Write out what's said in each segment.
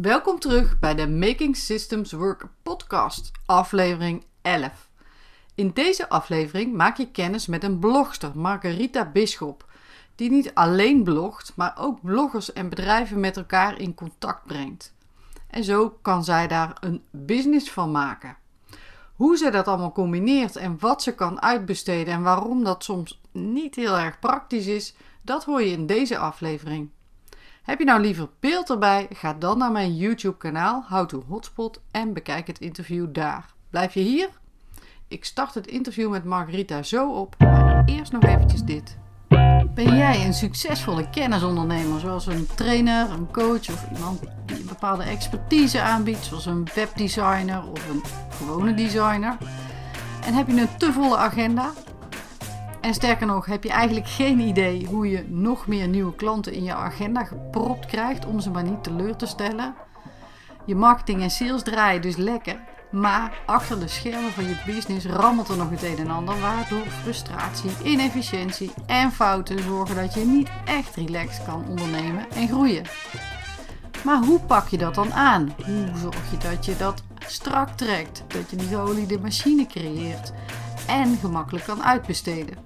Welkom terug bij de Making Systems Work podcast, aflevering 11. In deze aflevering maak je kennis met een blogster, Margarita Bisschop, die niet alleen blogt, maar ook bloggers en bedrijven met elkaar in contact brengt. En zo kan zij daar een business van maken. Hoe ze dat allemaal combineert en wat ze kan uitbesteden en waarom dat soms niet heel erg praktisch is, dat hoor je in deze aflevering. Heb je nou liever beeld erbij? Ga dan naar mijn YouTube kanaal How to Hotspot en bekijk het interview daar. Blijf je hier? Ik start het interview met Margarita zo op, maar eerst nog eventjes dit. Ben jij een succesvolle kennisondernemer, zoals een trainer, een coach of iemand die een bepaalde expertise aanbiedt, zoals een webdesigner of een gewone designer? En heb je een te volle agenda? En sterker nog, heb je eigenlijk geen idee hoe je nog meer nieuwe klanten in je agenda gepropt krijgt om ze maar niet teleur te stellen? Je marketing en sales draaien dus lekker, maar achter de schermen van je business rammelt er nog het een en ander, waardoor frustratie, inefficiëntie en fouten zorgen dat je niet echt relaxed kan ondernemen en groeien. Maar hoe pak je dat dan aan? Hoe zorg je dat je dat strak trekt, dat je die geoliede machine creëert en gemakkelijk kan uitbesteden?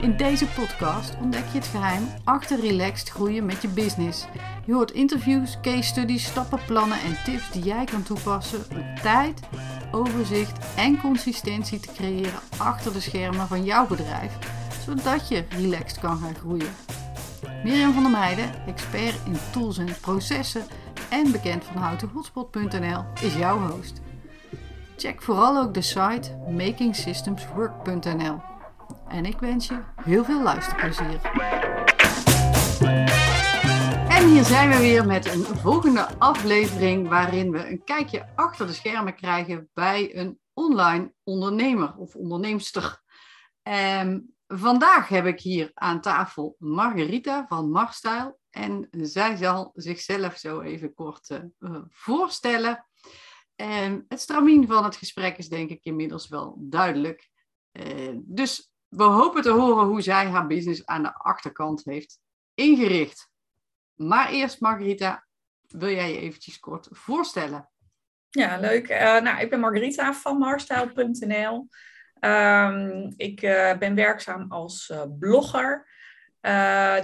In deze podcast ontdek je het geheim achter relaxed groeien met je business. Je hoort interviews, case studies, stappenplannen en tips die jij kan toepassen om tijd, overzicht en consistentie te creëren achter de schermen van jouw bedrijf, zodat je relaxed kan gaan groeien. Mirjam van der Meijden, expert in tools en processen en bekend van houtenhotspot.nl, is jouw host. Check vooral ook de site makingsystemswork.nl. En ik wens je heel veel luisterplezier. En hier zijn we weer met een volgende aflevering waarin we een kijkje achter de schermen krijgen bij een online ondernemer of onderneemster. Um, vandaag heb ik hier aan tafel Margarita van Marstyle en zij zal zichzelf zo even kort uh, voorstellen. Het stramien van het gesprek is denk ik inmiddels wel duidelijk. Uh, dus we hopen te horen hoe zij haar business aan de achterkant heeft ingericht. Maar eerst, Margarita, wil jij je eventjes kort voorstellen? Ja, leuk. Uh, nou, ik ben Margarita van marstyle.nl. Um, ik uh, ben werkzaam als blogger.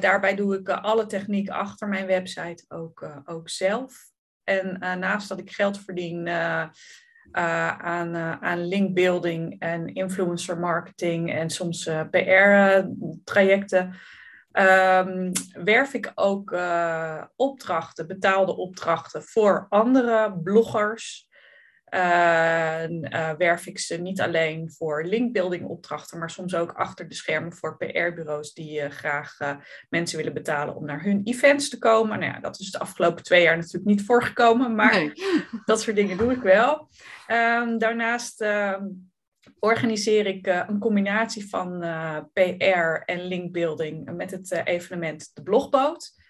daarbij doe ik alle techniek achter mijn website ook, ook zelf. En naast dat ik geld verdien uh, aan, uh, aan linkbuilding en influencer marketing en soms PR-trajecten. Um, werf ik ook opdrachten, betaalde opdrachten voor andere bloggers. Uh, werf ik ze niet alleen voor linkbuilding opdrachten, maar soms ook achter de schermen voor PR-bureaus die uh, graag uh, mensen willen betalen om naar hun events te komen. Nou ja, dat is de afgelopen twee jaar natuurlijk niet voorgekomen, maar nee. dat soort dingen doe ik wel. Um, daarnaast ehm, organiseer ik een combinatie van PR en linkbuilding met het evenement De Blogboot.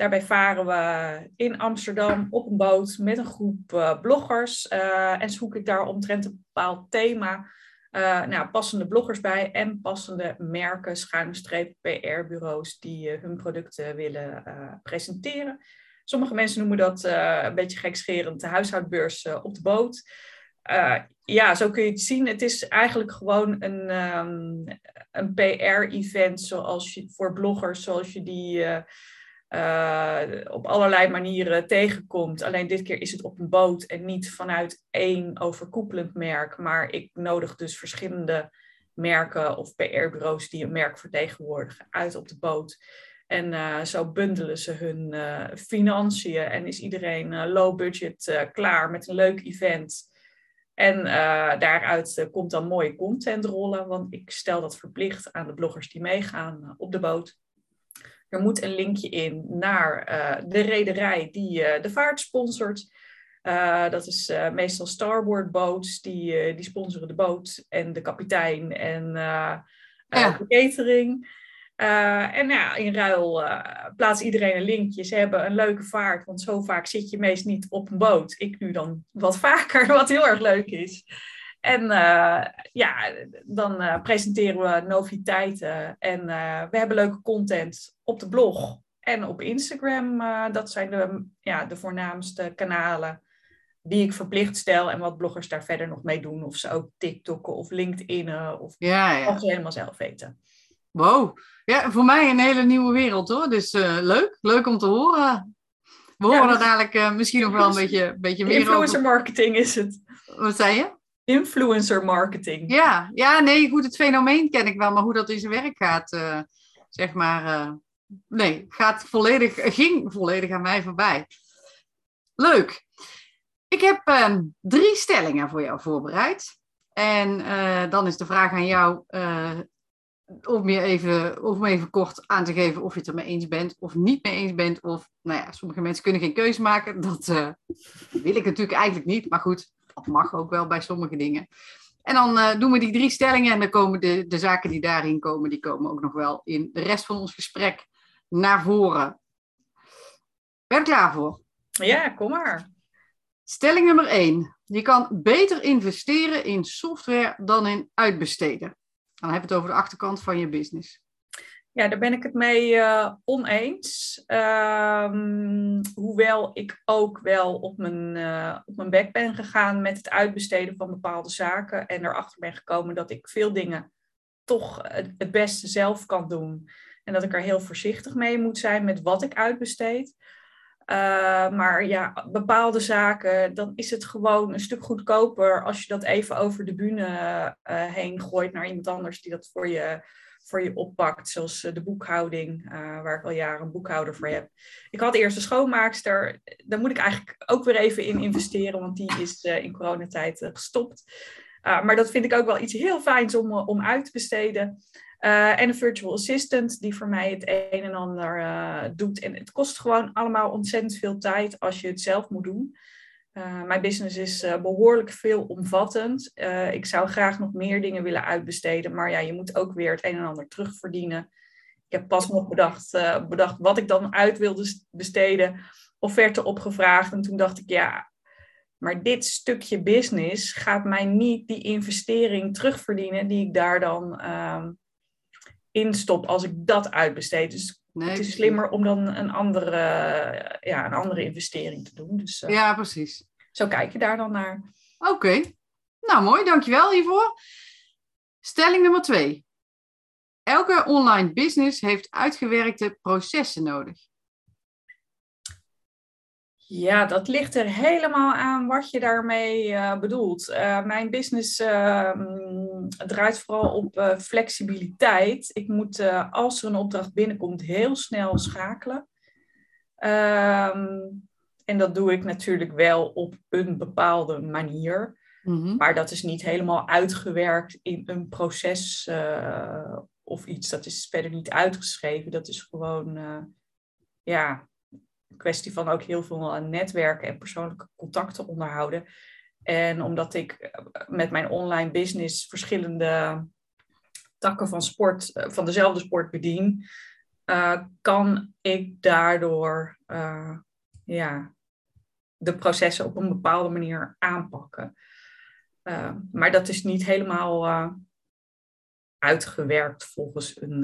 Daarbij varen we in Amsterdam op een boot met een groep uh, bloggers uh, en zoek ik daar omtrent een bepaald thema uh, nou, passende bloggers bij en passende merken, schuine PR-bureaus die hun producten willen presenteren. Sommige mensen noemen dat een beetje gekscherend de huishoudbeurs op de boot. ja, zo kun je het zien. Het is eigenlijk gewoon een, um, een PR-event zoals je, voor bloggers zoals je die uh, op allerlei manieren tegenkomt. Alleen dit keer is het op een boot en niet vanuit één overkoepelend merk. Maar ik nodig dus verschillende merken of PR-bureaus die een merk vertegenwoordigen uit op de boot. En uh, zo bundelen ze hun uh, financiën en is iedereen low budget klaar met een leuk event. En daaruit komt dan mooie content rollen, want ik stel dat verplicht aan de bloggers die meegaan op de boot. Er moet een linkje in naar uh, de rederij die uh, de vaart sponsort. Uh, dat is meestal Starboard Boats, die, die sponsoren de boot en de kapitein en ja. de catering. en ja, in ruil plaatst iedereen een linkje. Ze hebben een leuke vaart, want zo vaak zit je meest niet op een boot. Ik nu dan wat vaker, wat heel erg leuk is. En uh, ja, dan uh, presenteren we noviteiten en uh, we hebben leuke content op de blog. en op Instagram. Uh, dat zijn de, ja, de voornaamste kanalen die ik verplicht stel en wat bloggers daar verder nog mee doen. Of ze ook TikTokken of LinkedIn of ja, ja. ze helemaal zelf weten. Wow, ja, voor mij een hele nieuwe wereld hoor. Dus uh, leuk, leuk om te horen. We horen ja, er dadelijk uh, misschien nog wel een beetje, beetje meer Influencer over. marketing is het. Wat zei je? Influencer marketing. Ja, ja, nee, goed, het fenomeen ken ik wel, maar hoe dat in zijn werk gaat, uh, zeg maar, nee, gaat volledig, ging volledig aan mij voorbij. Leuk. Ik heb ehm, drie stellingen voor jou voorbereid. En uh, dan is de vraag aan jou uh, om, je even, om even kort aan te geven of je het er mee eens bent of niet mee eens bent. Of, nou ja, sommige mensen kunnen geen keuze maken. Dat uh, wil ik natuurlijk eigenlijk niet. Maar goed, dat mag ook wel bij sommige dingen. En dan doen we die drie stellingen en dan komen de, de zaken die daarin komen, die komen ook nog wel in de rest van ons gesprek naar voren. Ben je er klaar voor? Ja, kom maar. Stelling nummer 1. Je kan beter investeren in software dan in uitbesteden. Dan heb je het over de achterkant van je business. Ja, daar ben ik het mee uh, oneens. Um, hoewel ik ook wel op mijn, uh, op mijn bek ben gegaan met het uitbesteden van bepaalde zaken. En erachter ben gekomen dat ik veel dingen toch het, het beste zelf kan doen. En dat ik er heel voorzichtig mee moet zijn met wat ik uitbesteed. Uh, maar ja, bepaalde zaken, dan is het gewoon een stuk goedkoper als je dat even over de bühne uh, heen gooit naar iemand anders die dat voor je, voor je oppakt. Zoals uh, de boekhouding, waar ik al jaren een boekhouder voor heb. Ik had eerst een schoonmaakster, daar moet ik eigenlijk ook weer even in investeren, want die is in coronatijd gestopt. maar dat vind ik ook wel iets heel fijns om, om uit te besteden. Uh, en een virtual assistant die voor mij het een en ander uh, doet. En het kost gewoon allemaal ontzettend veel tijd als je het zelf moet doen. Uh, mijn business is behoorlijk veelomvattend. ik zou graag nog meer dingen willen uitbesteden, maar ja, je moet ook weer het een en ander terugverdienen. Ik heb pas nog bedacht, bedacht wat ik dan uit wilde besteden, offerte opgevraagd. En toen dacht ik, ja, maar dit stukje business gaat mij niet die investering terugverdienen die ik daar dan ehm, instop als ik dat uitbesteed. Dus het is slimmer om dan een andere, ja, een andere investering te doen. Dus, uh, ja, precies. Zo kijk je daar dan naar. Oké. Nou, mooi. Dankjewel hiervoor. Stelling nummer twee. Elke online business heeft uitgewerkte processen nodig. Ja, dat ligt er helemaal aan wat je daarmee uh, bedoelt. Uh, mijn business uh, draait vooral op eh, flexibiliteit. Ik moet, als er een opdracht binnenkomt, heel snel schakelen. Ehm, en dat doe ik natuurlijk wel op een bepaalde manier. Mhm. Maar dat is niet helemaal uitgewerkt in een proces of iets. Dat is verder niet uitgeschreven. Dat is gewoon, ja, kwestie van ook heel veel netwerken en persoonlijke contacten onderhouden. En omdat ik eh, met mijn online business verschillende takken van sport, eh, van dezelfde sport bedien, kan ik daardoor ja, de processen op een bepaalde manier aanpakken. Maar dat is niet helemaal uitgewerkt volgens een.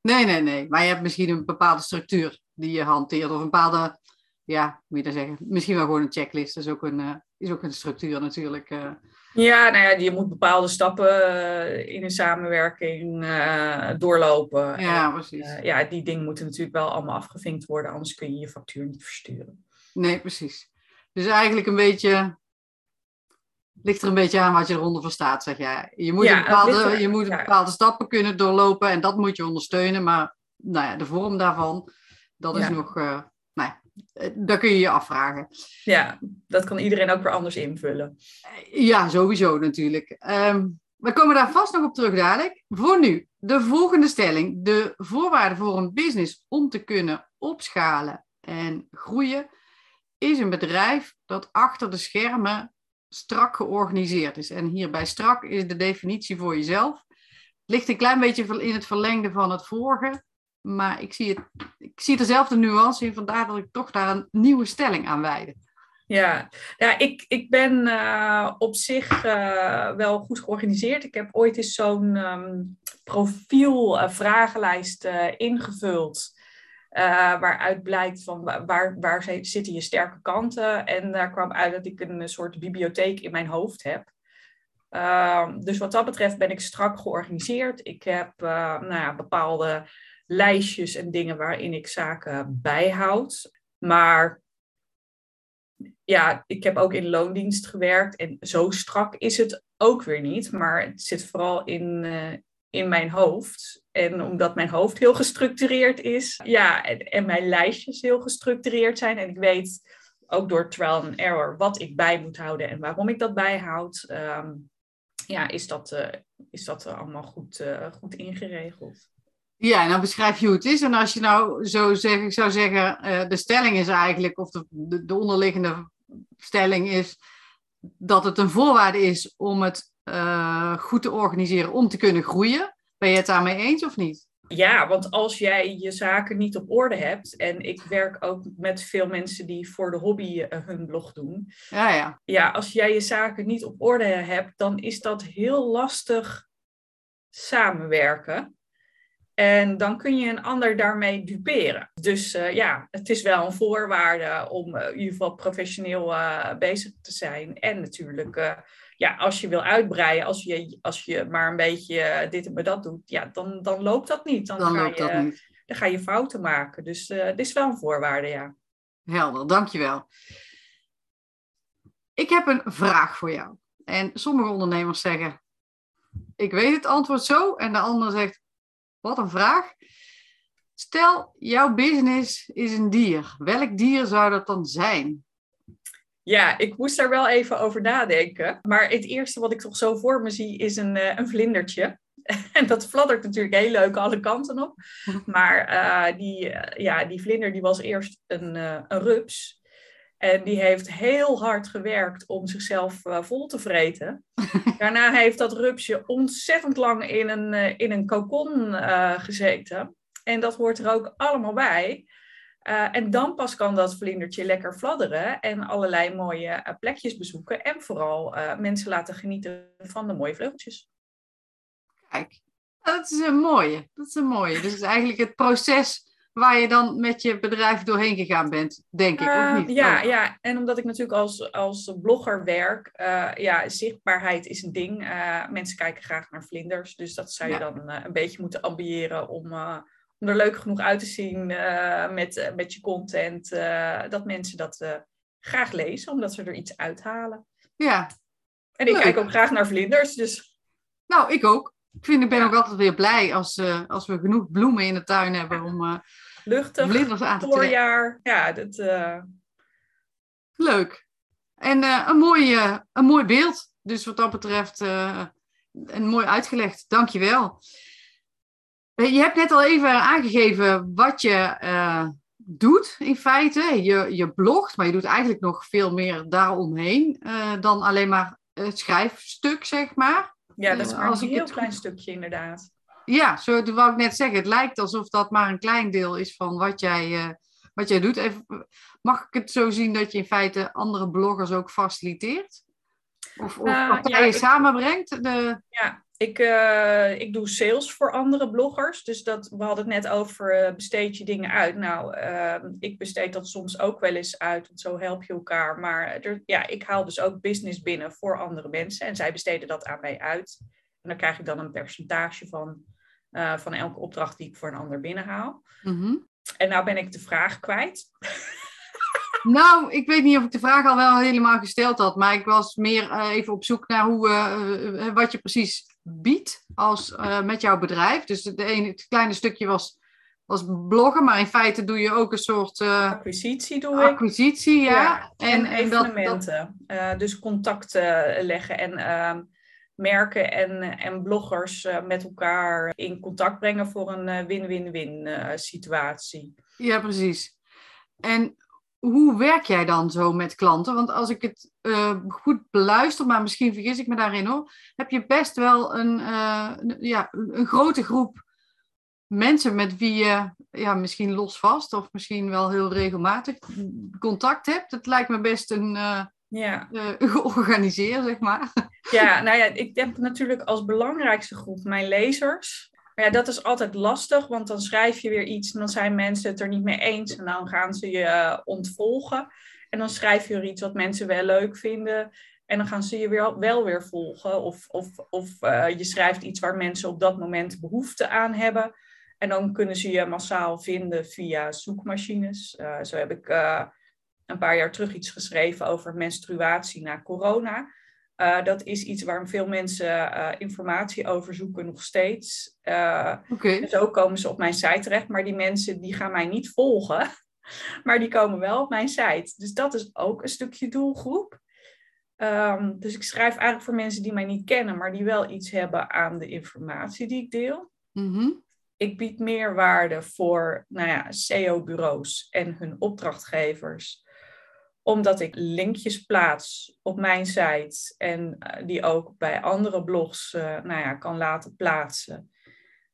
nee, nee, nee. Maar je hebt misschien een bepaalde structuur die je hanteert. Of een bepaalde, ja, moet je dat zeggen, misschien wel gewoon een checklist. Dat is ook een, uh, is ook een structuur natuurlijk. Uh. Ja, nou ja, je moet bepaalde stappen eh, in een samenwerking doorlopen. Ja, precies. ja, die dingen moeten natuurlijk wel allemaal afgevinkt worden, anders kun je je factuur niet versturen. Nee, precies. Dus eigenlijk een beetje ligt er een beetje aan wat je eronder verstaat, zeg jij. Je moet, een bepaalde, je moet bepaalde stappen kunnen doorlopen en dat moet je ondersteunen, maar nou ja, de vorm daarvan, dat is nog, uh, nou ja, eh, daar kun je je afvragen. Ja, dat kan iedereen ook weer anders invullen. Eh, ja, sowieso natuurlijk. Um, we komen daar vast nog op terug dadelijk. Voor nu, de volgende stelling. De voorwaarde voor een business om te kunnen opschalen en groeien is een bedrijf dat achter de schermen strak georganiseerd is. En hierbij strak is de definitie voor jezelf. Ligt een klein beetje in het verlengde van het vorige. Maar ik zie, het, ik zie dezelfde nuance in, vandaar dat ik toch daar een nieuwe stelling aan wijde. Ja, ja ik, ik ben uh, op zich uh, wel goed georganiseerd. Ik heb ooit eens zo'n um, profiel uh, vragenlijst ingevuld. waaruit blijkt van waar, waar zitten je sterke kanten. En daar kwam uit dat ik een soort bibliotheek in mijn hoofd heb. Ehm, dus wat dat betreft ben ik strak georganiseerd. Ik heb nou ja, bepaalde lijstjes en dingen waarin ik zaken bijhoud. Maar ja, ik heb ook in loondienst gewerkt en zo strak is het ook weer niet. Maar het zit vooral in, uh, in mijn hoofd. En omdat mijn hoofd heel gestructureerd is, ja, en, en, mijn lijstjes heel gestructureerd zijn. En ik weet ook door trial and error wat ik bij moet houden en waarom ik dat bijhoud. Um, ja, is dat, uh, is dat allemaal goed, goed ingeregeld. Ja, en dan beschrijf je hoe het is. En als je nou zo zeg, ik zou zeggen, uh, de stelling is eigenlijk, of de, de, de, onderliggende stelling is, dat het een voorwaarde is om het uh, goed te organiseren om te kunnen groeien. Ben je het daarmee eens of niet? Ja, want als jij je zaken niet op orde hebt, en ik werk ook met veel mensen die voor de hobby uh, hun blog doen. Ja, ja. Ja, als jij je zaken niet op orde hebt, dan is dat heel lastig samenwerken. En dan kun je een ander daarmee duperen. Dus uh, ja, het is wel een voorwaarde om uh, in ieder geval professioneel uh, bezig te zijn. En natuurlijk, ja, als je wil uitbreiden, als je, als je maar een beetje dit en dat doet, ja, dan, dan loopt dat niet. Dan, dan ga loopt je, dat niet. Dan ga je fouten maken. Dus het is wel een voorwaarde, ja. Helder, dankjewel. Ik heb een vraag voor jou. En sommige ondernemers zeggen, ik weet het antwoord zo. En de ander zegt, wat een vraag. Stel, jouw business is een dier. Welk dier zou dat dan zijn? Ja, ik moest daar wel even over nadenken. Maar het eerste wat ik toch zo voor me zie is een, uh, een vlindertje. En dat fladdert natuurlijk heel leuk alle kanten op. Maar uh, die, uh, ja, die vlinder die was eerst een, een rups. En die heeft heel hard gewerkt om zichzelf uh, vol te vreten. Daarna heeft dat rupsje ontzettend lang in een, uh, in een kokon uh, gezeten. En dat hoort er ook allemaal bij. en dan pas kan dat vlindertje lekker fladderen en allerlei mooie plekjes bezoeken. En vooral mensen laten genieten van de mooie vleugeltjes. Kijk, dat is een mooie. Dat is een mooie. Dus eigenlijk het proces waar je dan met je bedrijf doorheen gegaan bent, denk ik, uh, of niet? Ja, ja, en omdat ik natuurlijk als, als blogger werk, uh, ja, zichtbaarheid is een ding. Uh, mensen kijken graag naar vlinders, dus dat zou je ja. dan een beetje moeten ambiëren om, om er leuk genoeg uit te zien met, met je content, dat mensen dat graag lezen, omdat ze er iets uithalen. Ja. En ik leuk. kijk ook graag naar vlinders, dus... Nou, ik ook. Ik, vind, ik ben ook altijd weer blij als, als we genoeg bloemen in de tuin hebben om luchtig voorjaar. Ja, dat. Uh... Leuk. En een, mooi, een mooi beeld. Dus wat dat betreft, een mooi uitgelegd. Dankjewel. Je hebt net al even aangegeven wat je doet in feite. Je, je blogt, maar je doet eigenlijk nog veel meer daaromheen dan alleen maar het schrijfstuk, zeg maar. Ja, dat is maar een heel klein stukje inderdaad. Ja, zo wou ik net zeggen. Het lijkt alsof dat maar een klein deel is van wat jij, uh, wat jij doet. Even, mag ik het zo zien dat je in feite andere bloggers ook faciliteert? Of, of uh, partijen ja, ik, samenbrengt? De... Ja, ik, uh, ik doe sales voor andere bloggers. Dus dat, we hadden het net over besteed je dingen uit. Nou, uh, ik besteed dat soms ook wel eens uit, want zo help je elkaar. Maar er, ja, ik haal dus ook business binnen voor andere mensen. En zij besteden dat aan mij uit. En dan krijg ik dan een percentage van, van elke opdracht die ik voor een ander binnenhaal. Mm -hmm. En nou ben ik de vraag kwijt. Nou, ik weet niet of ik de vraag al wel helemaal gesteld had, maar ik was meer uh, even op zoek naar hoe, uh, wat je precies biedt als, uh, met jouw bedrijf. Dus het, ene, het kleine stukje was, was bloggen, maar in feite doe je ook een soort... acquisitie doe ik. Acquisitie, ja. ja en, en, evenementen. Dat, dat... dus contacten leggen en ehm, merken en, en bloggers met elkaar in contact brengen voor een win-win-win situatie. Ja, precies. En hoe werk jij dan zo met klanten? Want als ik het goed beluister, maar misschien vergis ik me daarin hoor, heb je best wel een, ja, een grote groep mensen met wie je ja, misschien los vast of misschien wel heel regelmatig contact hebt. Het lijkt me best een ja. Uh, georganiseerd, zeg maar. Ja, nou ja, ik heb natuurlijk als belangrijkste groep mijn lezers. Maar ja, dat is altijd lastig, want dan schrijf je weer iets en dan zijn mensen het er niet mee eens en dan gaan ze je eh, ontvolgen. En dan schrijf je weer iets wat mensen wel leuk vinden. En dan gaan ze je weer, wel weer volgen. Of, of, of je schrijft iets waar mensen op dat moment behoefte aan hebben. En dan kunnen ze je massaal vinden via zoekmachines. Uh, zo heb ik uh, een paar jaar terug iets geschreven over menstruatie na corona. Uh, dat is iets waar veel mensen informatie over zoeken nog steeds. Okay. Zo komen ze op mijn site terecht, maar die mensen die gaan mij niet volgen. Maar die komen wel op mijn site. Dus dat is ook een stukje doelgroep. Um, dus ik schrijf eigenlijk voor mensen die mij niet kennen, maar die wel iets hebben aan de informatie die ik deel. Mm ik bied meerwaarde voor nou ja, SEO-bureaus en hun opdrachtgevers, omdat ik linkjes plaats op mijn site en uh, die ook bij andere blogs uh, nou ja, kan laten plaatsen.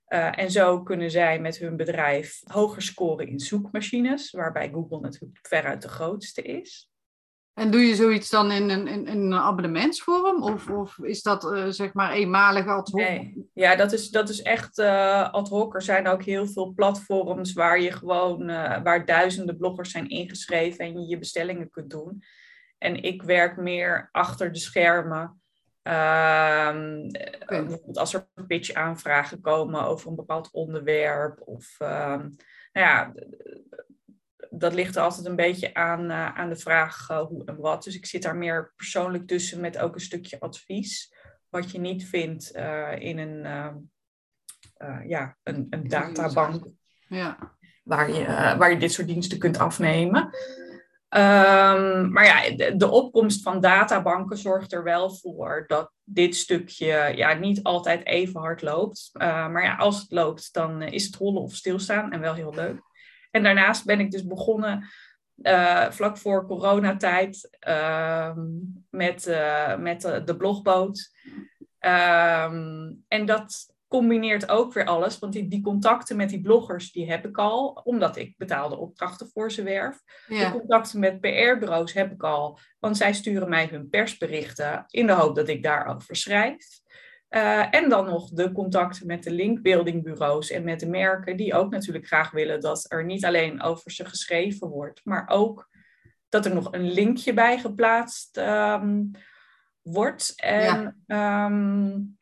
Uh, en zo kunnen zij met hun bedrijf hoger scoren in zoekmachines, waarbij Google natuurlijk veruit de grootste is. En doe je zoiets dan in een, in, in een abonnementsvorm? Of, of is dat uh, zeg maar eenmalig ad hoc? Nee, ja, dat is, dat is echt uh, ad hoc. Er zijn ook heel veel platforms waar je gewoon, uh, waar duizenden bloggers zijn ingeschreven en je je bestellingen kunt doen. En ik werk meer achter de schermen. Bijvoorbeeld als er pitch aanvragen komen over een bepaald onderwerp. Of um, nou ja, dat ligt er altijd een beetje aan, uh, aan de vraag uh, hoe en wat. Dus ik zit daar meer persoonlijk tussen met ook een stukje advies. Wat je niet vindt uh, in een, ja, een, een databank. Ja. Waar, je, waar je dit soort diensten kunt afnemen. Um, maar ja, de, de, opkomst van databanken zorgt er wel voor dat dit stukje ja, niet altijd even hard loopt. maar ja, als het loopt, dan is het rollen of stilstaan en wel heel leuk. En daarnaast ben ik dus begonnen uh, vlak voor coronatijd uh, met, uh, met de, blogboot. Um, en dat combineert ook weer alles, want die, die contacten met die bloggers, die heb ik al, omdat ik betaalde opdrachten voor ze werf. Ja. De contacten met PR-bureaus heb ik al, want zij sturen mij hun persberichten in de hoop dat ik daarover schrijf. Uh, en dan nog de contacten met de linkbuildingbureaus en met de merken, die ook natuurlijk graag willen dat er niet alleen over ze geschreven wordt, maar ook dat er nog een linkje bij geplaatst um, wordt. En ja. um,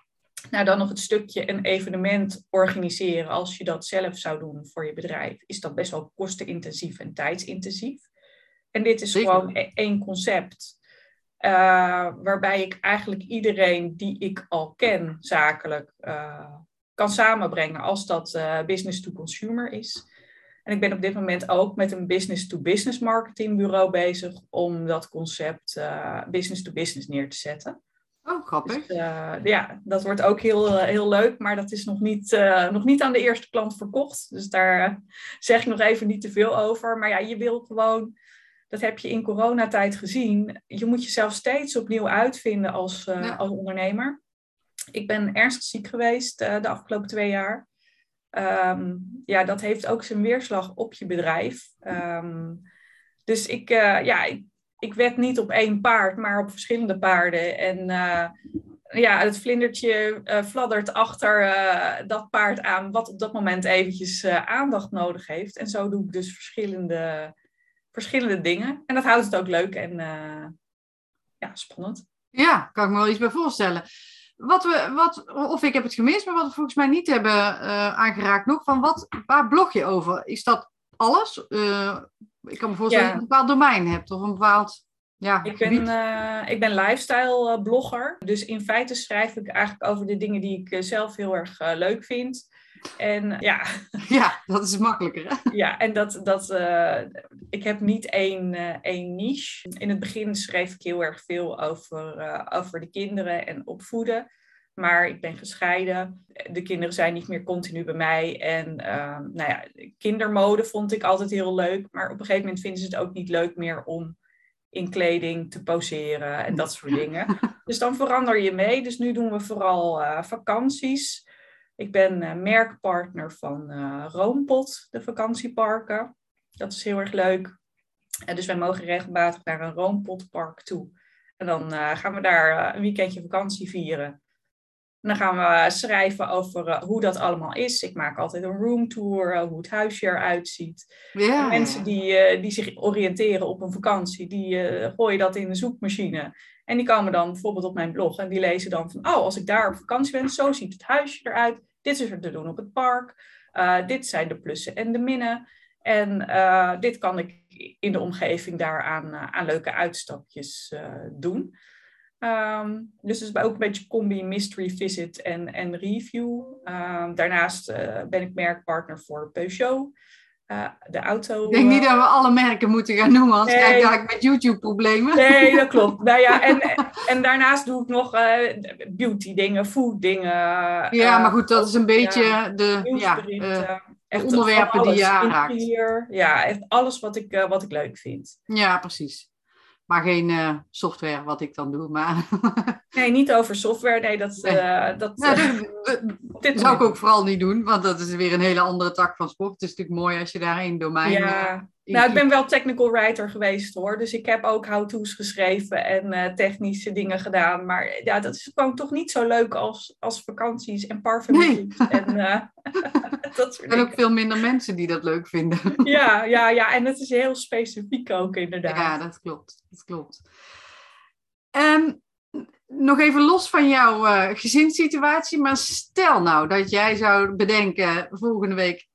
nou, dan nog het stukje een evenement organiseren. Als je dat zelf zou doen voor je bedrijf, is dat best wel kostenintensief en tijdsintensief. En dit is Zeker. gewoon e-, één concept uh, waarbij ik eigenlijk iedereen die ik al ken zakelijk uh, kan samenbrengen als dat uh, business to consumer is. En ik ben op dit moment ook met een business to business marketingbureau bezig om dat concept business to business neer te zetten. Oh, grappig. Dus, ja, dat wordt ook heel, heel leuk, maar dat is nog niet, nog niet aan de eerste klant verkocht. Dus daar zeg ik nog even niet te veel over. Maar ja, je wil gewoon dat heb je in coronatijd gezien. Je moet jezelf steeds opnieuw uitvinden als, uh, als ondernemer. Ik ben ernstig ziek geweest uh, de afgelopen twee jaar. Um, ja, dat heeft ook zijn weerslag op je bedrijf. Um, dus ik, uh, ja, ik, ik wed niet op één paard, maar op verschillende paarden. En ja, het vlindertje fladdert achter dat paard aan, wat op dat moment eventjes aandacht nodig heeft. En zo doe ik dus verschillende verschillende dingen. En dat houdt het ook leuk en uh, ja, spannend. Ja, kan ik me wel iets bij voorstellen. Wat we, wat, of ik heb het gemist, maar wat we volgens mij niet hebben uh, aangeraakt nog, van wat, waar blog je over? Is dat alles? Uh, ik kan me voorstellen ja. dat je een bepaald domein hebt of een bepaald ja, ik, ben, uh, ik ben lifestyle blogger. Dus in feite schrijf ik eigenlijk over de dingen die ik zelf heel erg leuk vind. En ja. Ja, dat is makkelijker. Hè? Ja, en dat, dat, uh, ik heb niet één, uh, één niche. In het begin schreef ik heel erg veel over, uh, over de kinderen en opvoeden. Maar ik ben gescheiden. De kinderen zijn niet meer continu bij mij. En ehm, nou ja, kindermode vond ik altijd heel leuk. Maar op een gegeven moment vinden ze het ook niet leuk meer om in kleding te poseren en dat soort dingen. Dus dan verander je mee. Dus nu doen we vooral vakanties. Ik ben merkpartner van Roompot, de vakantieparken. Dat is heel erg leuk. dus wij mogen regelmatig naar een Roompotpark toe. En dan gaan we daar een weekendje vakantie vieren. En dan gaan we schrijven over hoe dat allemaal is. Ik maak altijd een roomtour, hoe het huisje eruit ziet. Ja. Mensen die, die zich oriënteren op een vakantie, die gooien dat in de zoekmachine. En die komen dan bijvoorbeeld op mijn blog en die lezen dan van, oh, als ik daar op vakantie ben, zo ziet het huisje eruit. Dit is er te doen op het park. dit zijn de plussen en de minnen. En dit kan ik in de omgeving daaraan aan leuke uitstapjes doen. Um, dus het is ook een beetje combi mystery visit en, en review. Um, daarnaast ben ik merkpartner voor Peugeot. Uh, de auto. Ik denk niet dat we alle merken moeten gaan noemen, anders nee. krijg ik met YouTube-problemen. Nee, dat klopt. nou ja, en, en daarnaast doe ik nog uh, beauty dingen, food dingen. Ja, maar goed, dat is een beetje ja, de, ja, echt onderwerpen die je aanraakt. Ja, echt alles wat ik, wat ik leuk vind. Ja, precies. Maar geen uh, software, wat ik dan doe. Maar nee, niet over software. Nee, dat. Uh, dat, nou, dit zou ik ook vooral niet doen, want dat is weer een hele andere tak van sport. Het is natuurlijk mooi als je daar één domein... Ja, nou, ik ben wel technical writer geweest hoor. Dus ik heb ook how-to's geschreven en technische dingen gedaan. Maar ja, dat is gewoon toch niet zo leuk als, als vakanties en parfums. Nee. En, dat soort en ook veel minder mensen die dat leuk vinden. ja, ja, ja, en het is heel specifiek ook inderdaad. Ja, dat klopt. Dat klopt. Um, nog even los van jouw uh, gezinssituatie, maar stel nou dat jij zou bedenken volgende week.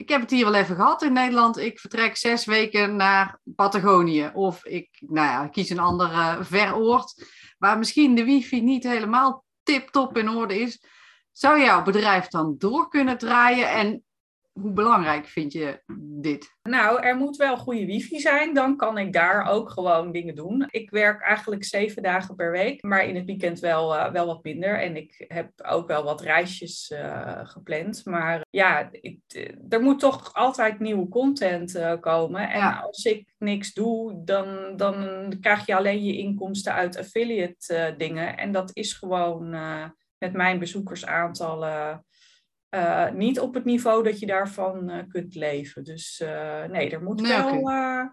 Ik heb het hier wel even gehad in Nederland. Ik vertrek zes weken naar Patagonië. Of ik nou ja, kies een ander uh, veroord. Waar misschien de wifi niet helemaal tip-top in orde is. Zou jouw bedrijf dan door kunnen draaien? En hoe belangrijk vind je dit? Nou, er moet wel goede wifi zijn. Dan kan ik daar ook gewoon dingen doen. Ik werk eigenlijk zeven dagen per week, maar in het weekend wel, uh, wel wat minder. En ik heb ook wel wat reisjes uh, gepland. Maar ja, ik, er moet toch altijd nieuwe content komen. En ja. als ik niks doe, dan, dan krijg je alleen je inkomsten uit affiliate dingen. En dat is gewoon met mijn bezoekersaantallen uh, niet op het niveau dat je daarvan uh, kunt leven. Dus uh, nee, er moet nee, wel. Okay.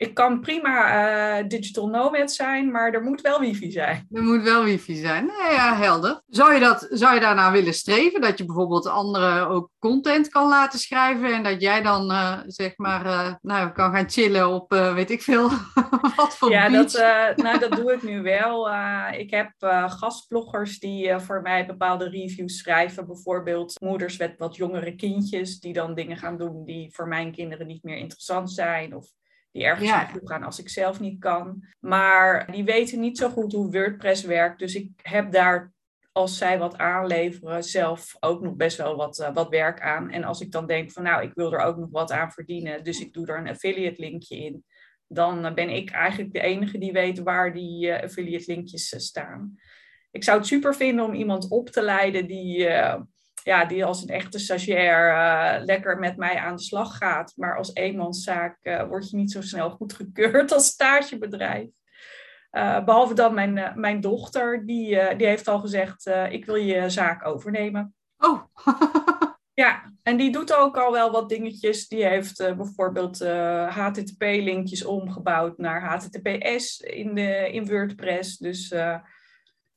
Ik kan prima digital nomad zijn, maar er moet wel wifi zijn. Er moet wel wifi zijn. Nee, ja, helder. Zou je, dat, zou je daarna willen streven? Dat je bijvoorbeeld anderen ook content kan laten schrijven en dat jij dan zeg maar nou, kan gaan chillen op weet ik veel wat voor Ja, dat, nou, dat doe ik nu wel. ik heb gastbloggers die voor mij bepaalde reviews schrijven. Bijvoorbeeld moeders met wat jongere kindjes die dan dingen gaan doen die voor mijn kinderen niet meer interessant zijn. Of die ergens ja. naartoe gaan als ik zelf niet kan. Maar die weten niet zo goed hoe WordPress werkt. Dus ik heb daar, als zij wat aanleveren, zelf ook nog best wel wat, uh, wat werk aan. En als ik dan denk van nou, ik wil er ook nog wat aan verdienen. Dus ik doe er een affiliate linkje in. Dan ben ik eigenlijk de enige die weet waar die uh, affiliate linkjes staan. Ik zou het super vinden om iemand op te leiden die ja, die als een echte stagiair uh, lekker met mij aan de slag gaat. Maar als eenmanszaak uh, word je niet zo snel goedgekeurd als stagebedrijf. Uh, behalve dan mijn, mijn dochter, die, die heeft al gezegd, ik wil je zaak overnemen. Oh! ja, en die doet ook al wel wat dingetjes. Die heeft bijvoorbeeld HTTP-linkjes omgebouwd naar HTTPS in, de, in WordPress. Dus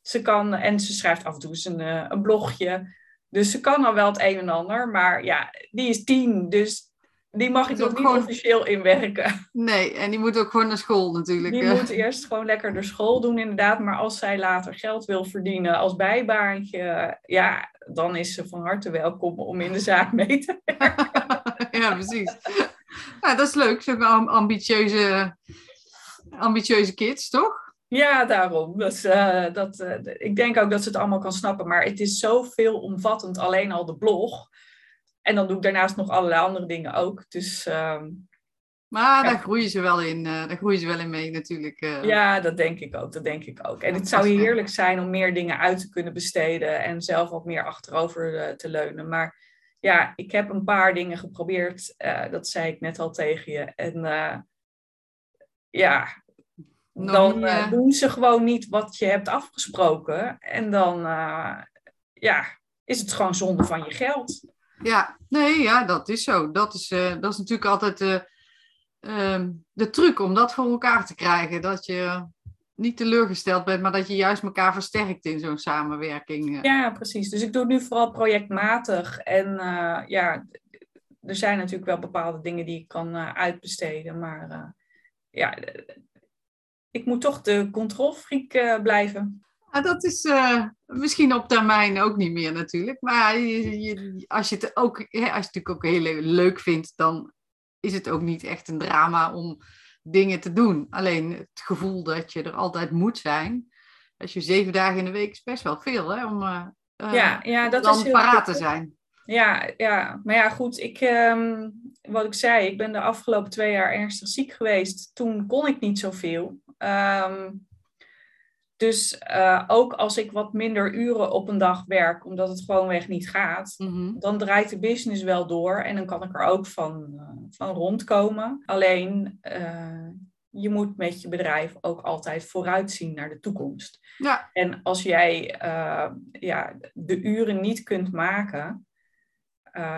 ze kan, en ze schrijft af en toe eens een, een blogje. Dus ze kan al wel het een en ander, maar ja, die is tien, dus die mag ik nog niet gewoon... officieel inwerken. Nee, en die moet ook gewoon naar school natuurlijk. Die moet eerst gewoon lekker de school doen inderdaad, maar als zij later geld wil verdienen als bijbaantje, ja, dan is ze van harte welkom om in de zaak mee te werken. ja, precies. Ja, dat is leuk, zo'n ambitieuze, ambitieuze kids, toch? Ja, daarom. Dus, uh, dat, uh, ik denk ook dat ze het allemaal kan snappen. Maar het is zo veelomvattend, alleen al de blog. En dan doe ik daarnaast nog allerlei andere dingen ook. Dus, uh, maar ja. daar groeien ze wel in. Uh, daar groeien ze wel in mee natuurlijk. Ja, dat denk ik ook. Dat denk ik ook. En het zou heerlijk zijn om meer dingen uit te kunnen besteden. En zelf wat meer achterover te leunen. Maar ja, ik heb een paar dingen geprobeerd. dat zei ik net al tegen je. En ja, dan uh, doen ze gewoon niet wat je hebt afgesproken. En dan, uh, ja, is het gewoon zonde van je geld. Ja, nee, ja, dat is zo. Dat is, uh, dat is natuurlijk altijd uh, de truc om dat voor elkaar te krijgen. Dat je niet teleurgesteld bent, maar dat je juist elkaar versterkt in zo'n samenwerking. eh. Ja, precies. Dus ik doe nu vooral projectmatig. En ja, er zijn natuurlijk wel bepaalde dingen die ik kan uitbesteden. Maar ja, ik moet toch de controlfreak blijven. Ah, dat is misschien op termijn ook niet meer natuurlijk. Maar je, je, als, je het ook, hè, als je het natuurlijk ook heel leuk vindt, dan is het ook niet echt een drama om dingen te doen. Alleen het gevoel dat je er altijd moet zijn. Als je zeven dagen in de week is best wel veel hè, om uh, ja, ja, dat dan is paraat te zijn. Ja, ja, maar ja, goed. Ik, um, wat ik zei, ik ben de afgelopen twee jaar ernstig ziek geweest. Toen kon ik niet zoveel. Um, dus uh, ook als ik wat minder uren op een dag werk, omdat het gewoonweg niet gaat, Mm -hmm. dan draait de business wel door en dan kan ik er ook van, uh, van rondkomen. Alleen, uh, je moet met je bedrijf ook altijd vooruitzien naar de toekomst. Ja. En als jij ja, de uren niet kunt maken,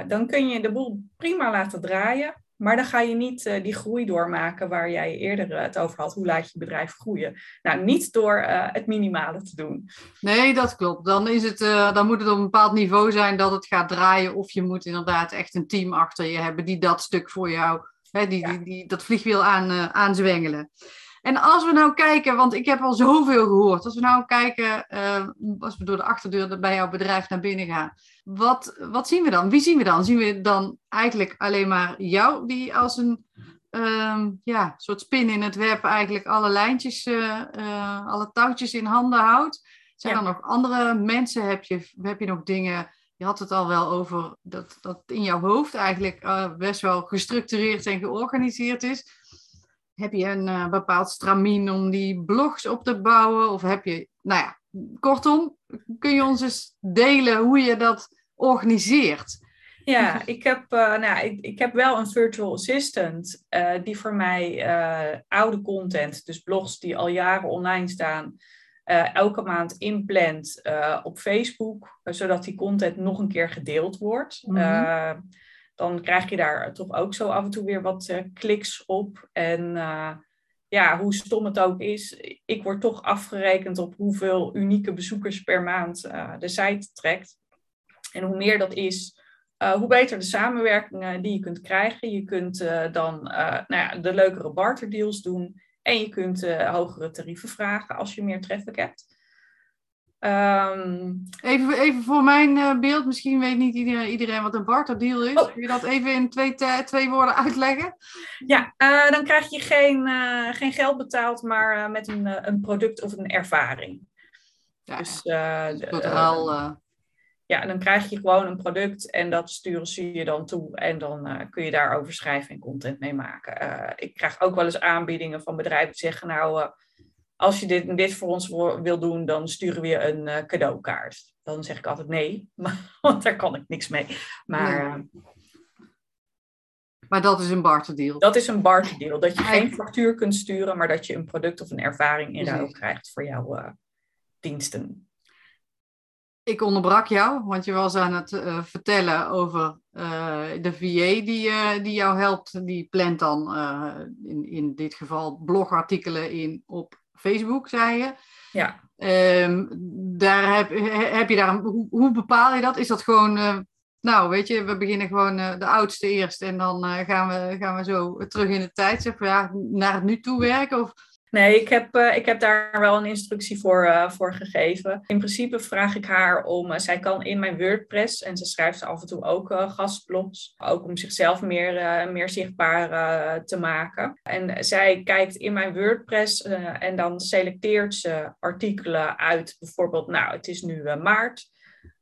dan kun je de boel prima laten draaien. Maar dan ga je niet uh, die groei doormaken waar jij eerder uh, het over had. Hoe laat je bedrijf groeien? Nou, niet door uh, het minimale te doen. Nee, dat klopt. Dan, is het, dan moet het op een bepaald niveau zijn dat het gaat draaien. Of je moet inderdaad echt een team achter je hebben die dat stuk voor jou, hè, die, ja. die, die, dat vliegwiel aan, aanzwengelen. En als we nou kijken, want ik heb al zoveel gehoord. Als we nou kijken, als we door de achterdeur bij jouw bedrijf naar binnen gaan. Wat, wat zien we dan? Wie zien we dan? Zien we dan eigenlijk alleen maar jou die als een um, ja, soort spin in het web eigenlijk alle lijntjes, uh, uh, alle touwtjes in handen houdt? Zijn Ja. er nog andere mensen? Heb je, heb je nog dingen? Je had het al wel over dat, dat in jouw hoofd eigenlijk uh, best wel gestructureerd en georganiseerd is. Heb je een bepaald stramien om die blogs op te bouwen? Of heb je, nou ja, kortom, kun je ons eens delen hoe je dat organiseert? Ja, ik heb, uh, nou, ik, ik heb wel een virtual assistant uh, die voor mij uh, oude content, dus blogs die al jaren online staan, elke maand inplant op Facebook, zodat die content nog een keer gedeeld wordt. Mhm. dan krijg je daar toch ook zo af en toe weer wat kliks op. En ja, hoe stom het ook is, ik word toch afgerekend op hoeveel unieke bezoekers per maand uh, de site trekt. En hoe meer dat is, uh, hoe beter de samenwerking die je kunt krijgen. Je kunt uh, dan nou ja, de leukere barterdeals doen en je kunt hogere tarieven vragen als je meer traffic hebt. Um, even, even voor mijn uh, beeld, misschien weet niet iedereen, iedereen wat een barterdeal is. Oh. Kun je dat even in twee, twee woorden uitleggen? Ja, uh, dan krijg je geen, uh, geen geld betaald, maar met een, een product of een ervaring. Ja, dus, totaal, ja, dan krijg je gewoon een product en dat sturen ze je dan toe. En dan kun je daarover schrijven en content mee maken. ik krijg ook wel eens aanbiedingen van bedrijven die zeggen, nou als je dit dit voor ons wil doen, dan sturen we je een uh, cadeaukaart. Dan zeg ik altijd nee, maar, want daar kan ik niks mee. Maar, nee. uh, maar dat is een barterdeal. Dat is een barterdeal. Dat je geen factuur kunt sturen, maar dat je een product of een ervaring in ruil krijgt voor jouw uh, diensten. Ik onderbrak jou, want je was aan het vertellen over de VA die, die jou helpt. Die plant dan in, in dit geval blogartikelen in op Facebook, zei je. Ja. Um, daar heb, heb je daar, hoe, hoe, bepaal je dat? Is dat gewoon, uh, nou weet je, we beginnen gewoon uh, de oudste eerst en dan uh, gaan, we, gaan we zo terug in de tijd, zeg maar, ja, naar het nu toe werken? Of... Nee, ik heb, ik heb daar wel een instructie voor, voor gegeven. In principe vraag ik haar om, zij kan in mijn WordPress en ze schrijft af en toe ook gastblogs, ook om zichzelf meer, meer zichtbaar te maken. En zij kijkt in mijn WordPress en dan selecteert ze artikelen uit, bijvoorbeeld, nou, het is nu maart,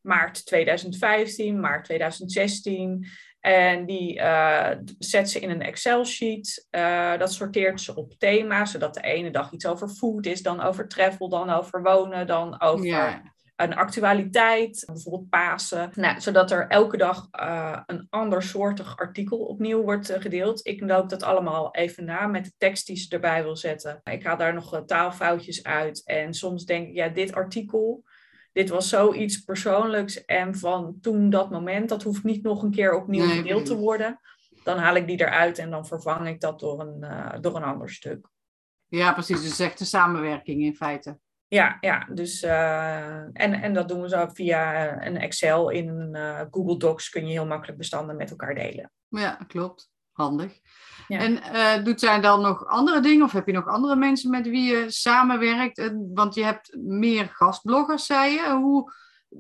maart 2015, maart 2016. En die uh, zet ze in een Excel-sheet. Uh, dat sorteert ze op thema, zodat de ene dag iets over food is, dan over travel, dan over wonen, dan over Ja. een actualiteit, bijvoorbeeld Pasen. Nou, zodat er elke dag uh, een ander soortig artikel opnieuw wordt gedeeld. Ik loop dat allemaal even na met de tekst die ze erbij wil zetten. Ik haal daar nog taalfoutjes uit. En soms denk ik, ja, dit artikel dit was zoiets persoonlijks en van toen dat moment, dat hoeft niet nog een keer opnieuw Nee, gedeeld te worden. Dan haal ik die eruit en dan vervang ik dat door een, eh, door een ander stuk. Ja, precies. Dus echt een samenwerking in feite. Ja, ja dus, eh, en, en dat doen we zo via een Excel. In eh, Google Docs kun je heel makkelijk bestanden met elkaar delen. Ja, klopt. Handig. Ja. En eh, doet zij dan nog andere dingen? Of heb je nog andere mensen met wie je samenwerkt? Eh, Want je hebt meer gastbloggers, zei je. Hoe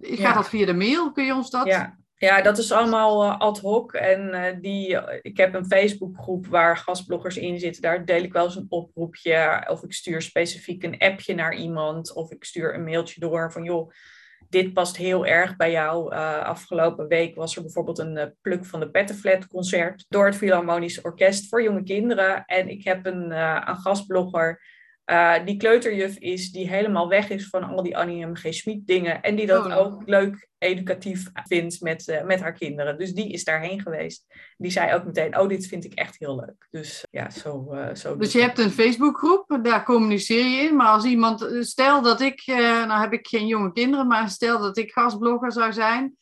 gaat Ja. dat via de mail? Kun je ons dat? Ja, ja dat is allemaal eh, ad hoc. En die, ik heb een Facebookgroep waar gastbloggers in zitten. Daar deel ik wel eens een oproepje. Of ik stuur specifiek een appje naar iemand. Of ik stuur een mailtje door van joh, dit past heel erg bij jou. Eh, afgelopen week was er bijvoorbeeld een eh, pluk van de Pettenflat concert. Door het Philharmonisch Orkest voor jonge kinderen. En ik heb een, eh, een gastblogger. Eh, die kleuterjuf is, die helemaal weg is van al die Annie M. G. Schmid dingen. En die dat Oh, ook leuk educatief vindt met, eh, met haar kinderen. Dus die is daarheen geweest. Die zei ook meteen, oh, dit vind ik echt heel leuk. Dus ja, zo... eh zo Dus je hebt een Facebookgroep, daar communiceer je in. Maar als iemand, eh, stel dat ik, eh, nou heb ik geen jonge kinderen, maar stel dat ik gastblogger zou zijn.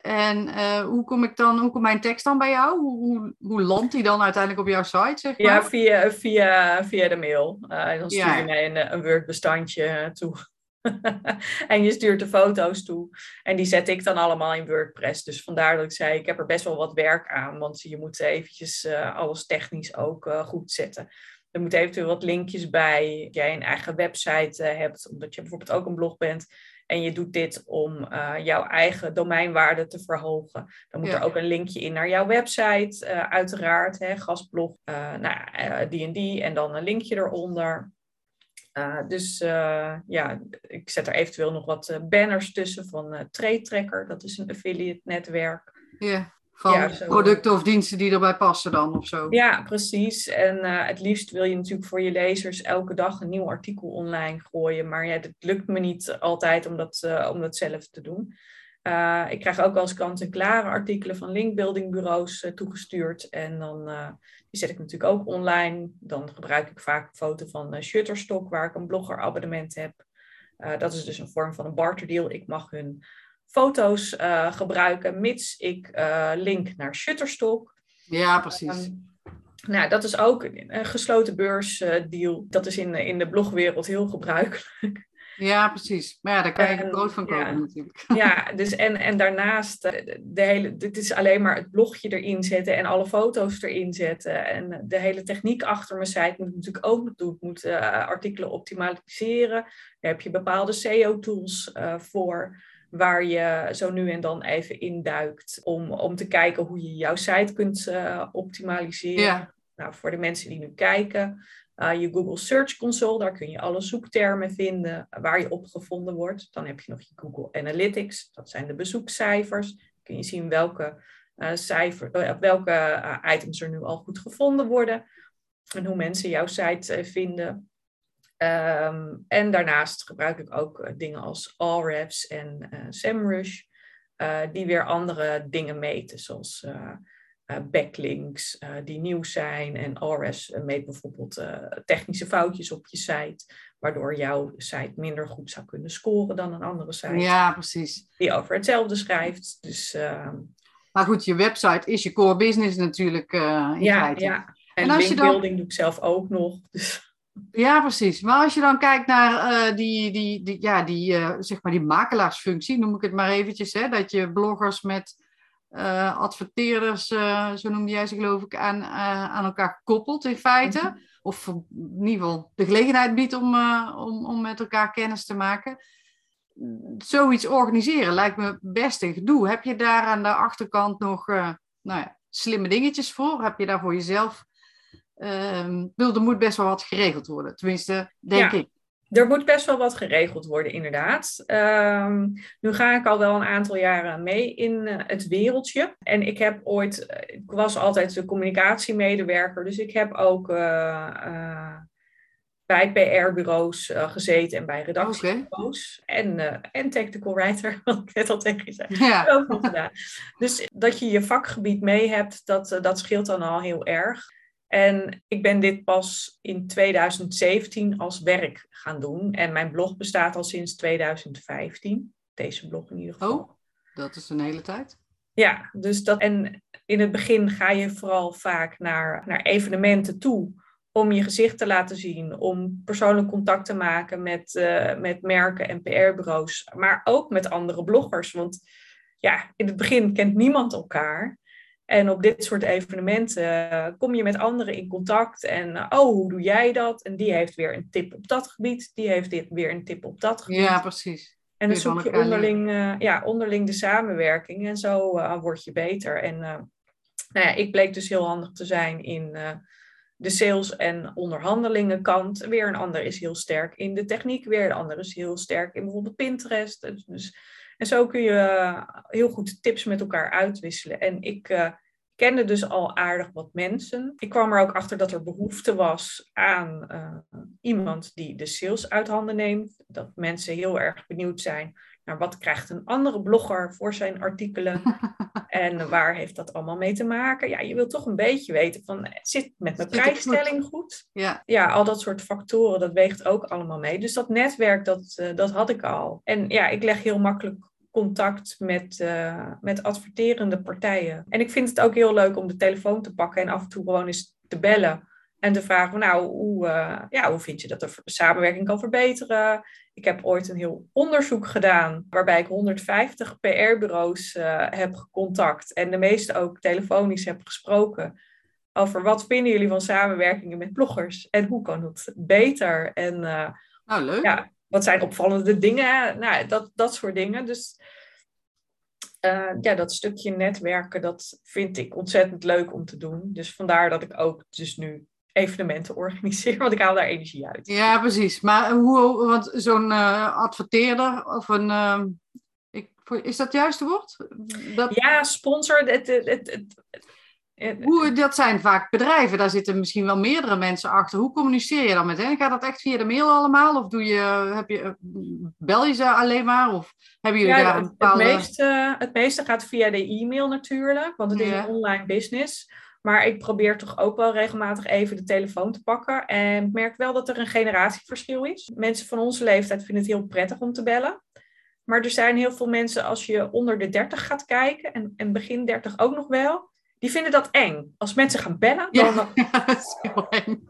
En eh, hoe kom ik dan, hoe komt mijn tekst dan bij jou? Hoe, hoe, hoe landt die dan uiteindelijk op jouw site, zeg maar? Ja, via, via, via de mail. Eh, dan stuur Ja. je mij een, eh, een Word-bestandje toe. en je stuurt de foto's toe. En die zet ik dan allemaal in WordPress. Dus vandaar dat ik zei, ik heb er best wel wat werk aan. Want je moet eventjes alles technisch ook goed zetten. Er moeten eventueel wat linkjes bij. Dat jij een eigen website hebt, omdat je bijvoorbeeld ook een blog bent. En je doet dit om eh, jouw eigen domeinwaarde te verhogen. Dan moet Ja. er ook een linkje in naar jouw website, eh, uiteraard. Hè, gastblog, eh, nou, die en die. En dan een linkje eronder. Dus ja, ik zet er eventueel nog wat banners tussen van Trade Tracker. Dat is een affiliate netwerk. Ja, van Ja, producten of diensten die erbij passen dan of zo. Ja, precies. En uh, het liefst wil je natuurlijk voor je lezers elke dag een nieuw artikel online gooien. Maar ja, dat lukt me niet altijd om dat, uh, om dat zelf te doen. Uh, ik krijg ook eens kant-en-klare artikelen van linkbuildingbureaus toegestuurd. En dan die zet ik natuurlijk ook online. Dan gebruik ik vaak een foto van Shutterstock, waar ik een bloggerabonnement heb. Dat is dus een vorm van een barterdeal. Ik mag hun foto's uh, gebruiken, mits ik uh, link naar Shutterstock. Ja, precies. Um, nou, dat is ook een gesloten beursdeal. Dat is in, in de blogwereld heel gebruikelijk. Ja, precies. Maar ja, daar kan je En, brood van kopen ja. natuurlijk. Ja, dus en, en daarnaast, eh, de hele, dit is alleen maar het blogje erin zetten en alle foto's erin zetten. En de hele techniek achter mijn site moet natuurlijk ook doen. Ik moet uh, artikelen optimaliseren. Daar heb je bepaalde SEO-tools uh, voor, waar je zo nu en dan even induikt om, om te kijken hoe je jouw site kunt uh, optimaliseren. Ja. Nou, voor de mensen die nu kijken, uh, je Google Search Console, daar kun je alle zoektermen vinden waar je op gevonden wordt. Dan heb je nog je Google Analytics, dat zijn de bezoekcijfers. Kun je zien welke, uh, cijfer, welke items er nu al goed gevonden worden en hoe mensen jouw site vinden. Um, en daarnaast gebruik ik ook dingen als Ahrefs en SEMrush, die weer andere dingen meten, zoals uh, backlinks uh, die nieuw zijn. En RS meet bijvoorbeeld uh, technische foutjes op je site, waardoor jouw site minder goed zou kunnen scoren dan een andere site. Ja, precies. Die over hetzelfde schrijft. Dus, ehm, maar goed, je website is je core business natuurlijk. in ja, feite. ja. En, En als je dan- linkbuilding doe ik zelf ook nog. Dus, Ja, precies. Maar als je dan kijkt naar uh, die, die, die, ja, die, uh, zeg maar die makelaarsfunctie, noem ik het maar eventjes, hè, dat je bloggers met uh, adverteerders, zo noemde jij ze geloof ik, aan, aan elkaar koppelt in feite. Mhm. Of in ieder geval de gelegenheid biedt om, om, om met elkaar kennis te maken. Zoiets organiseren lijkt me best een gedoe. Heb je daar aan de achterkant nog nou ja, slimme dingetjes voor? Heb je daar voor jezelf Um, er moet best wel wat geregeld worden. Tenminste, denk Ja. ik. Er moet best wel wat geregeld worden, inderdaad. Um, nu ga ik al wel een aantal jaren mee in uh, het wereldje. En ik heb ooit, uh, ik was altijd de communicatiemedewerker, dus ik heb ook uh, uh, bij PR-bureaus gezeten en bij redactiebureaus. Okay. En, en technical writer, wat ik net al tegen je zei. Ja. Dus dat je je vakgebied mee hebt, dat, dat scheelt dan al heel erg. En ik ben dit pas in 2017 als werk gaan doen. En mijn blog bestaat al sinds 2015. deze blog in ieder geval. Oh, dat is een hele tijd. Ja, dus dat. En in het begin ga je vooral vaak naar, naar evenementen toe om je gezicht te laten zien, om persoonlijk contact te maken met, uh, met merken en PR-bureaus, maar ook met andere bloggers. Want ja, in het begin kent niemand elkaar. En op dit soort evenementen uh, kom je met anderen in contact. En uh, oh, hoe doe jij dat? En die heeft weer een tip op dat gebied. Die heeft dit weer een tip op dat gebied. Ja, precies. En dan zoek je onderling, uh, ja, onderling de samenwerking. En zo word je beter. En nou ja, ik bleek dus heel handig te zijn in de sales- en onderhandelingenkant. Weer een ander is heel sterk in de techniek. Weer de ander is heel sterk in bijvoorbeeld Pinterest. Dus, dus en zo kun je eh, heel goed tips met elkaar uitwisselen. En ik uh, kende dus al aardig wat mensen. Ik kwam er ook achter dat er behoefte was aan uh, iemand die de sales uit handen neemt. Dat mensen heel erg benieuwd zijn naar wat krijgt een andere blogger voor zijn artikelen. en waar heeft dat allemaal mee te maken? Ja, je wilt toch een beetje weten van, zit met mijn prijsstelling goed? goed? Ja. ja, al dat soort factoren, dat weegt ook allemaal mee. Dus dat netwerk, dat, dat had ik al. En ja, ik leg heel makkelijk contact met, uh, met adverterende partijen. En ik vind het ook heel leuk om de telefoon te pakken en af en toe gewoon eens te bellen. En te vragen, nou, hoe, uh, ja, hoe vind je dat de samenwerking kan verbeteren? Ik heb ooit een heel onderzoek gedaan waarbij ik 150 PR-bureaus uh, heb gecontact en de meeste ook telefonisch heb gesproken over wat vinden jullie van samenwerkingen met bloggers en hoe kan het beter? En nou, leuk. Ja, wat zijn opvallende dingen? Nou, dat, dat soort dingen. Dus uh, ja, dat stukje netwerken, dat vind ik ontzettend leuk om te doen. Dus vandaar dat ik ook dus nu evenementen organiseer, want ik haal daar energie uit. Ja, precies. Maar hoe, want zo'n uh, adverteerder of een... Uh, ik, is dat het juiste woord? Dat... Ja, sponsor. Het, het, het, hoe, dat zijn vaak bedrijven, daar zitten misschien wel meerdere mensen achter. Hoe communiceer je dan met hen? Gaat dat echt via de mail allemaal? Of doe je, heb je, bel je ze alleen maar? Of hebben jullie ja, daar een bepaalde... Het meeste, het meeste gaat via de e-mail natuurlijk, want het is Ja. een online business. Maar ik probeer toch ook wel regelmatig even de telefoon te pakken. En ik merk wel dat er een generatieverschil is. Mensen van onze leeftijd vinden het heel prettig om te bellen. Maar er zijn heel veel mensen, als je onder de 30 gaat kijken, en, en begin 30 ook nog wel, die vinden dat eng. Als mensen gaan bellen, dan, Ja, ja, dat is heel eng.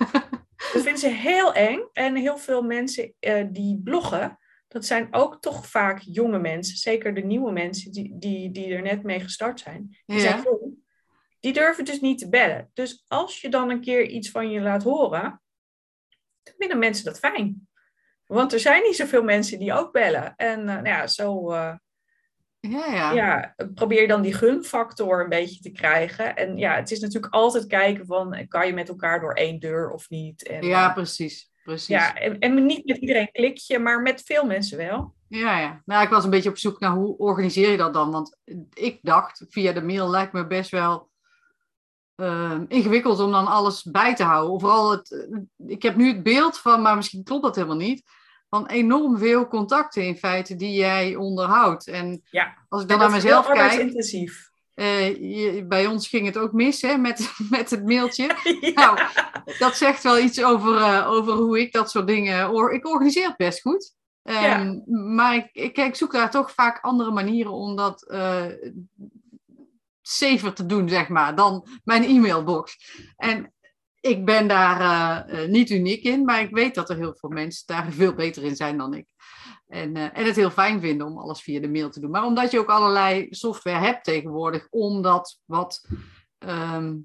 dat vinden ze heel eng. En heel veel mensen eh, die bloggen, dat zijn ook toch vaak jonge mensen. Zeker de nieuwe mensen die, die, die er net mee gestart zijn. Die Ja. zijn jong. Die durven dus niet te bellen. Dus als je dan een keer iets van je laat horen, dan vinden mensen dat fijn. Want er zijn niet zoveel mensen die ook bellen. En eh, nou ja, zo eh, Ja, ja. ja, probeer dan die gunfactor een beetje te krijgen. En ja, het is natuurlijk altijd kijken van, kan je met elkaar door één deur of niet? En, Ja, eh, precies. precies. ja en, en niet met iedereen klik je, maar met veel mensen wel. Ja, ja. Nou, ik was een beetje op zoek naar hoe organiseer je dat dan? Want ik dacht, via de mail lijkt me best wel eh, ingewikkeld om dan alles bij te houden. Vooral het, eh, ik heb nu het beeld van, maar misschien klopt dat helemaal niet, van enorm veel contacten in feite die jij onderhoudt. En Ja. als ik dan naar mezelf heel kijk, arbeidsintensief. eh, je- bij ons ging het ook mis hè, met, met het mailtje. ja. Nou, dat zegt wel iets over, eh, over hoe ik dat soort dingen. Or ik organiseer het best goed. Ehm, Ja. Maar ik, ik, ik zoek daar toch vaak andere manieren om dat eh safer te doen, zeg maar, dan mijn e-mailbox. En ik ben daar eh, eh, niet uniek in, maar ik weet dat er heel veel mensen daar veel beter in zijn dan ik. En, eh, en het heel fijn vinden om alles via de mail te doen. Maar omdat je ook allerlei software hebt tegenwoordig om dat wat ehm,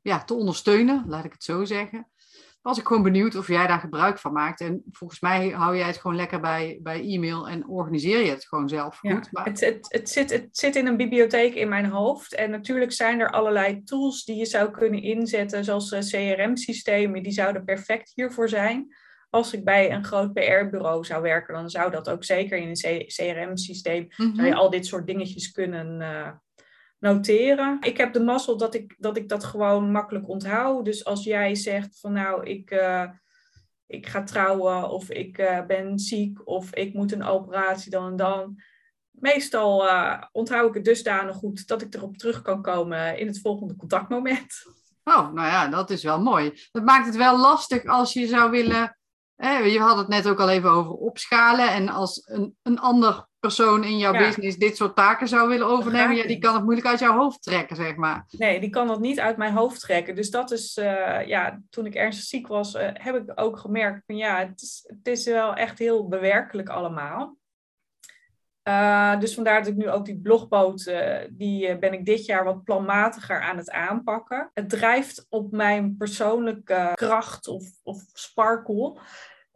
ja, te ondersteunen, laat ik het zo zeggen. Was ik gewoon benieuwd of jij daar gebruik van maakt. En volgens mij hou jij het gewoon lekker bij, bij e-mail en organiseer je het gewoon zelf Ja, goed. Maar, Het, het, het, zit, het zit in een bibliotheek in mijn hoofd. En natuurlijk zijn er allerlei tools die je zou kunnen inzetten, zoals eh, CRM-systemen. Die zouden perfect hiervoor zijn. Als ik bij een groot PR-bureau zou werken, dan zou dat ook zeker in een CRM-systeem Mhm. zou je al dit soort dingetjes kunnen eh, noteren. Ik heb de mazzel dat ik, dat ik dat gewoon makkelijk onthoud. Dus als jij zegt van nou, ik, eh, ik ga trouwen of ik eh, ben ziek of ik moet een operatie dan en dan. Meestal eh, onthoud ik het dusdanig goed dat ik erop terug kan komen in het volgende contactmoment. Oh, nou ja, dat is wel mooi. Dat maakt het wel lastig als je zou willen je had het net ook al even over opschalen. En als een, een ander persoon in jouw business dit soort taken zou willen overnemen, ja, die kan het moeilijk uit jouw hoofd trekken, zeg maar. Nee, die kan dat niet uit mijn hoofd trekken. Dus dat is, uh, ja, toen ik ernstig ziek was, uh, heb ik ook gemerkt van ja, het is, het is wel echt heel bewerkelijk allemaal. Uh, dus vandaar dat ik nu ook die blogboot, die ben ik dit jaar wat planmatiger aan het aanpakken. Het drijft op mijn persoonlijke kracht of, of sparkle.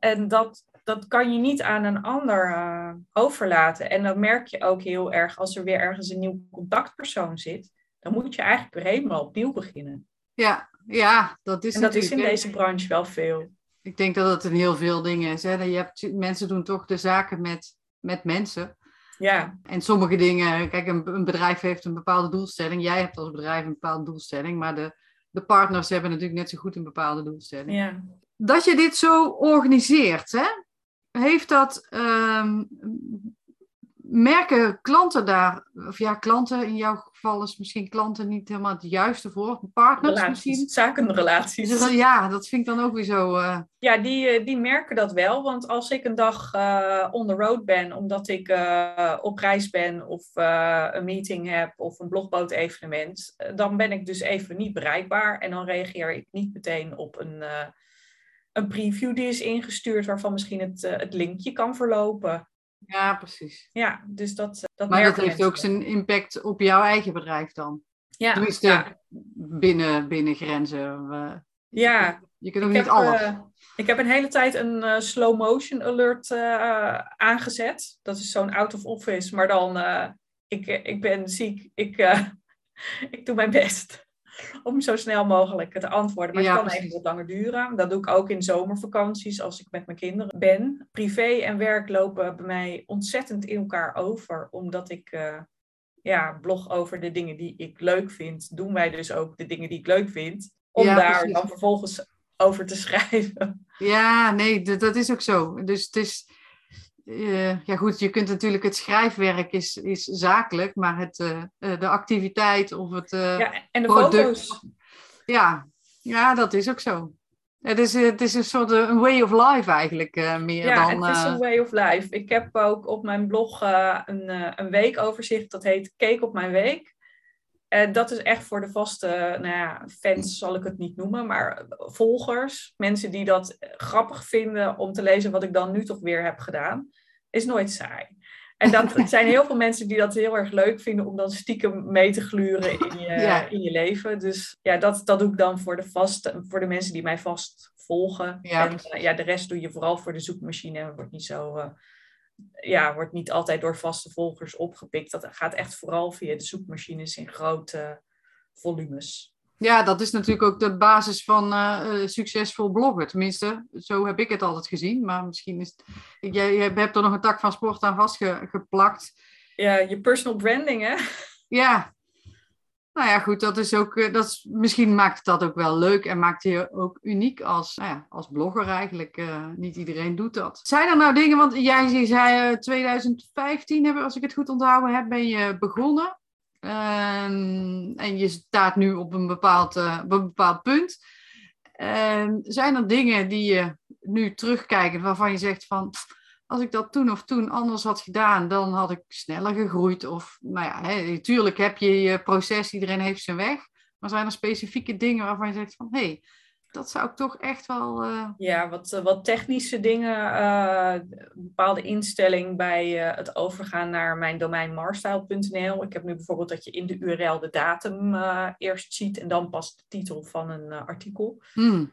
En dat, dat kan je niet aan een ander uh, overlaten. En dat merk je ook heel erg als er weer ergens een nieuw contactpersoon zit. Dan moet je eigenlijk weer helemaal opnieuw beginnen. Ja, ja dat is En dat is in deze branche wel veel. Ik denk dat het een heel veel dingen is. Hè? Je hebt, mensen doen toch de zaken met, met mensen. Ja. En sommige dingen, kijk, een, een bedrijf heeft een bepaalde doelstelling. Jij hebt als bedrijf een bepaalde doelstelling. Maar de, de partners hebben natuurlijk net zo goed een bepaalde doelstelling. Ja. Dat je dit zo organiseert, hè? heeft dat, um, merken klanten daar, of ja, klanten in jouw geval is misschien klanten niet helemaal het juiste voor, partners relaties, misschien? Zakenrelaties. Ja, dat vind ik dan ook weer zo. Uh... Ja, die, eh, die merken dat wel, want als ik een dag uh, on the road ben, omdat ik uh, op reis ben of een meeting heb of een blogboot evenement, dan ben ik dus even niet bereikbaar en dan reageer ik niet meteen op een een preview die is ingestuurd waarvan misschien het, uh, het linkje kan verlopen. Ja, precies. Ja, dus dat, eh, dat Maar dat heeft ook zijn impact op jouw eigen bedrijf dan. Ja. Tenminste, ja. binnen, binnen grenzen. Uh, ja. Je kunt ook ik niet heb, alles. Uh, ik heb een hele tijd een slow motion alert aangezet. Dat is zo'n out of office, maar dan ik, ik ben ziek, ik, ik doe mijn best om zo snel mogelijk te antwoorden. Maar het kan even wat langer duren. Dat doe ik ook in zomervakanties als ik met mijn kinderen ben. Privé en werk lopen bij mij ontzettend in elkaar over, omdat ik uh, ja, blog over de dingen die ik leuk vind. Doen wij dus ook de dingen die ik leuk vind, om ja, daar dan vervolgens over te schrijven. Ja, nee, dat is ook zo. Dus het is uh, ja goed, je kunt natuurlijk het schrijfwerk is, is zakelijk, maar het, uh, de activiteit of het uh, ja, en de product. Foto's. Ja, ja, dat is ook zo. Het is, het is een soort een way of life eigenlijk meer ja, dan... Ja, het is een way of life. Ik heb ook op mijn blog een, een weekoverzicht, dat heet Cake op mijn week. En dat is echt voor de vaste nou ja, fans, zal ik het niet noemen, maar volgers, mensen die dat grappig vinden om te lezen wat ik dan nu toch weer heb gedaan, is nooit saai. En dat zijn heel veel mensen die dat heel erg leuk vinden om dan stiekem mee te gluren in je, ja. in je leven. Dus ja, dat, dat doe ik dan voor de, vaste, voor de mensen die mij vast volgen. Ja, en uh, ja, de rest doe je vooral voor de zoekmachine en wordt niet zo. Uh, ja, wordt niet altijd door vaste volgers opgepikt. Dat gaat echt vooral via de zoekmachines in grote volumes. Ja, dat is natuurlijk ook de basis van uh, succesvol bloggen. Tenminste, zo heb ik het altijd gezien. Maar misschien is het... Jij, jij hebt er nog een tak van sport aan vastgeplakt. Ja, je personal branding, hè? Ja. Nou ja, goed, dat is ook... Dat is, misschien maakt dat ook wel leuk en maakt je ook uniek als, nou ja, als blogger eigenlijk. Uh, niet iedereen doet dat. Zijn er nou dingen, want jij zei 2015, als ik het goed onthouden heb, ben je begonnen. Um, en je staat nu op een bepaald, bepaald punt. Um, zijn er dingen die je nu terugkijkt waarvan je zegt van... Als ik dat toen of toen anders had gedaan, dan had ik sneller gegroeid. Of, nou ja, natuurlijk heb je je proces, iedereen heeft zijn weg. Maar zijn er specifieke dingen waarvan je zegt van... Hé, hey, dat zou ik toch echt wel. Uh... Ja, wat, wat technische dingen. Uh, bepaalde instelling bij uh, het overgaan naar mijn domein marstyle.nl. Ik heb nu bijvoorbeeld dat je in de URL de datum eerst ziet en dan pas de titel van een artikel. Mm.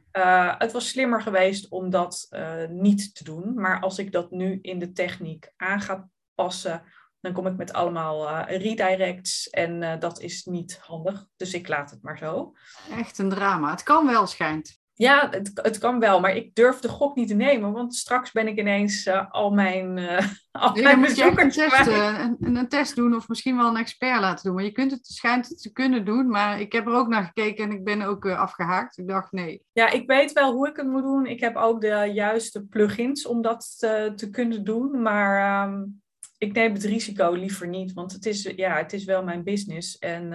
het was slimmer geweest om dat niet te doen. Maar als ik dat nu in de techniek aan ga passen. Dan kom ik met allemaal redirects en dat is niet handig. Dus ik laat het maar zo. Echt een drama. Het kan wel, schijnt. Ja, het, het kan wel, maar ik durf de gok niet te nemen, want straks ben ik ineens uh, al mijn, al nee, mijn je een test, een, een, test doen of misschien wel een expert laten doen. Maar je kunt het, schijnt het te kunnen doen, maar ik heb er ook naar gekeken en ik ben ook afgehaakt. Ik dacht nee. Ja, ik weet wel hoe ik het moet doen. Ik heb ook de juiste plugins om dat te, te kunnen doen, maar um, ik neem het risico liever niet, want het is, ja, het is wel mijn business en...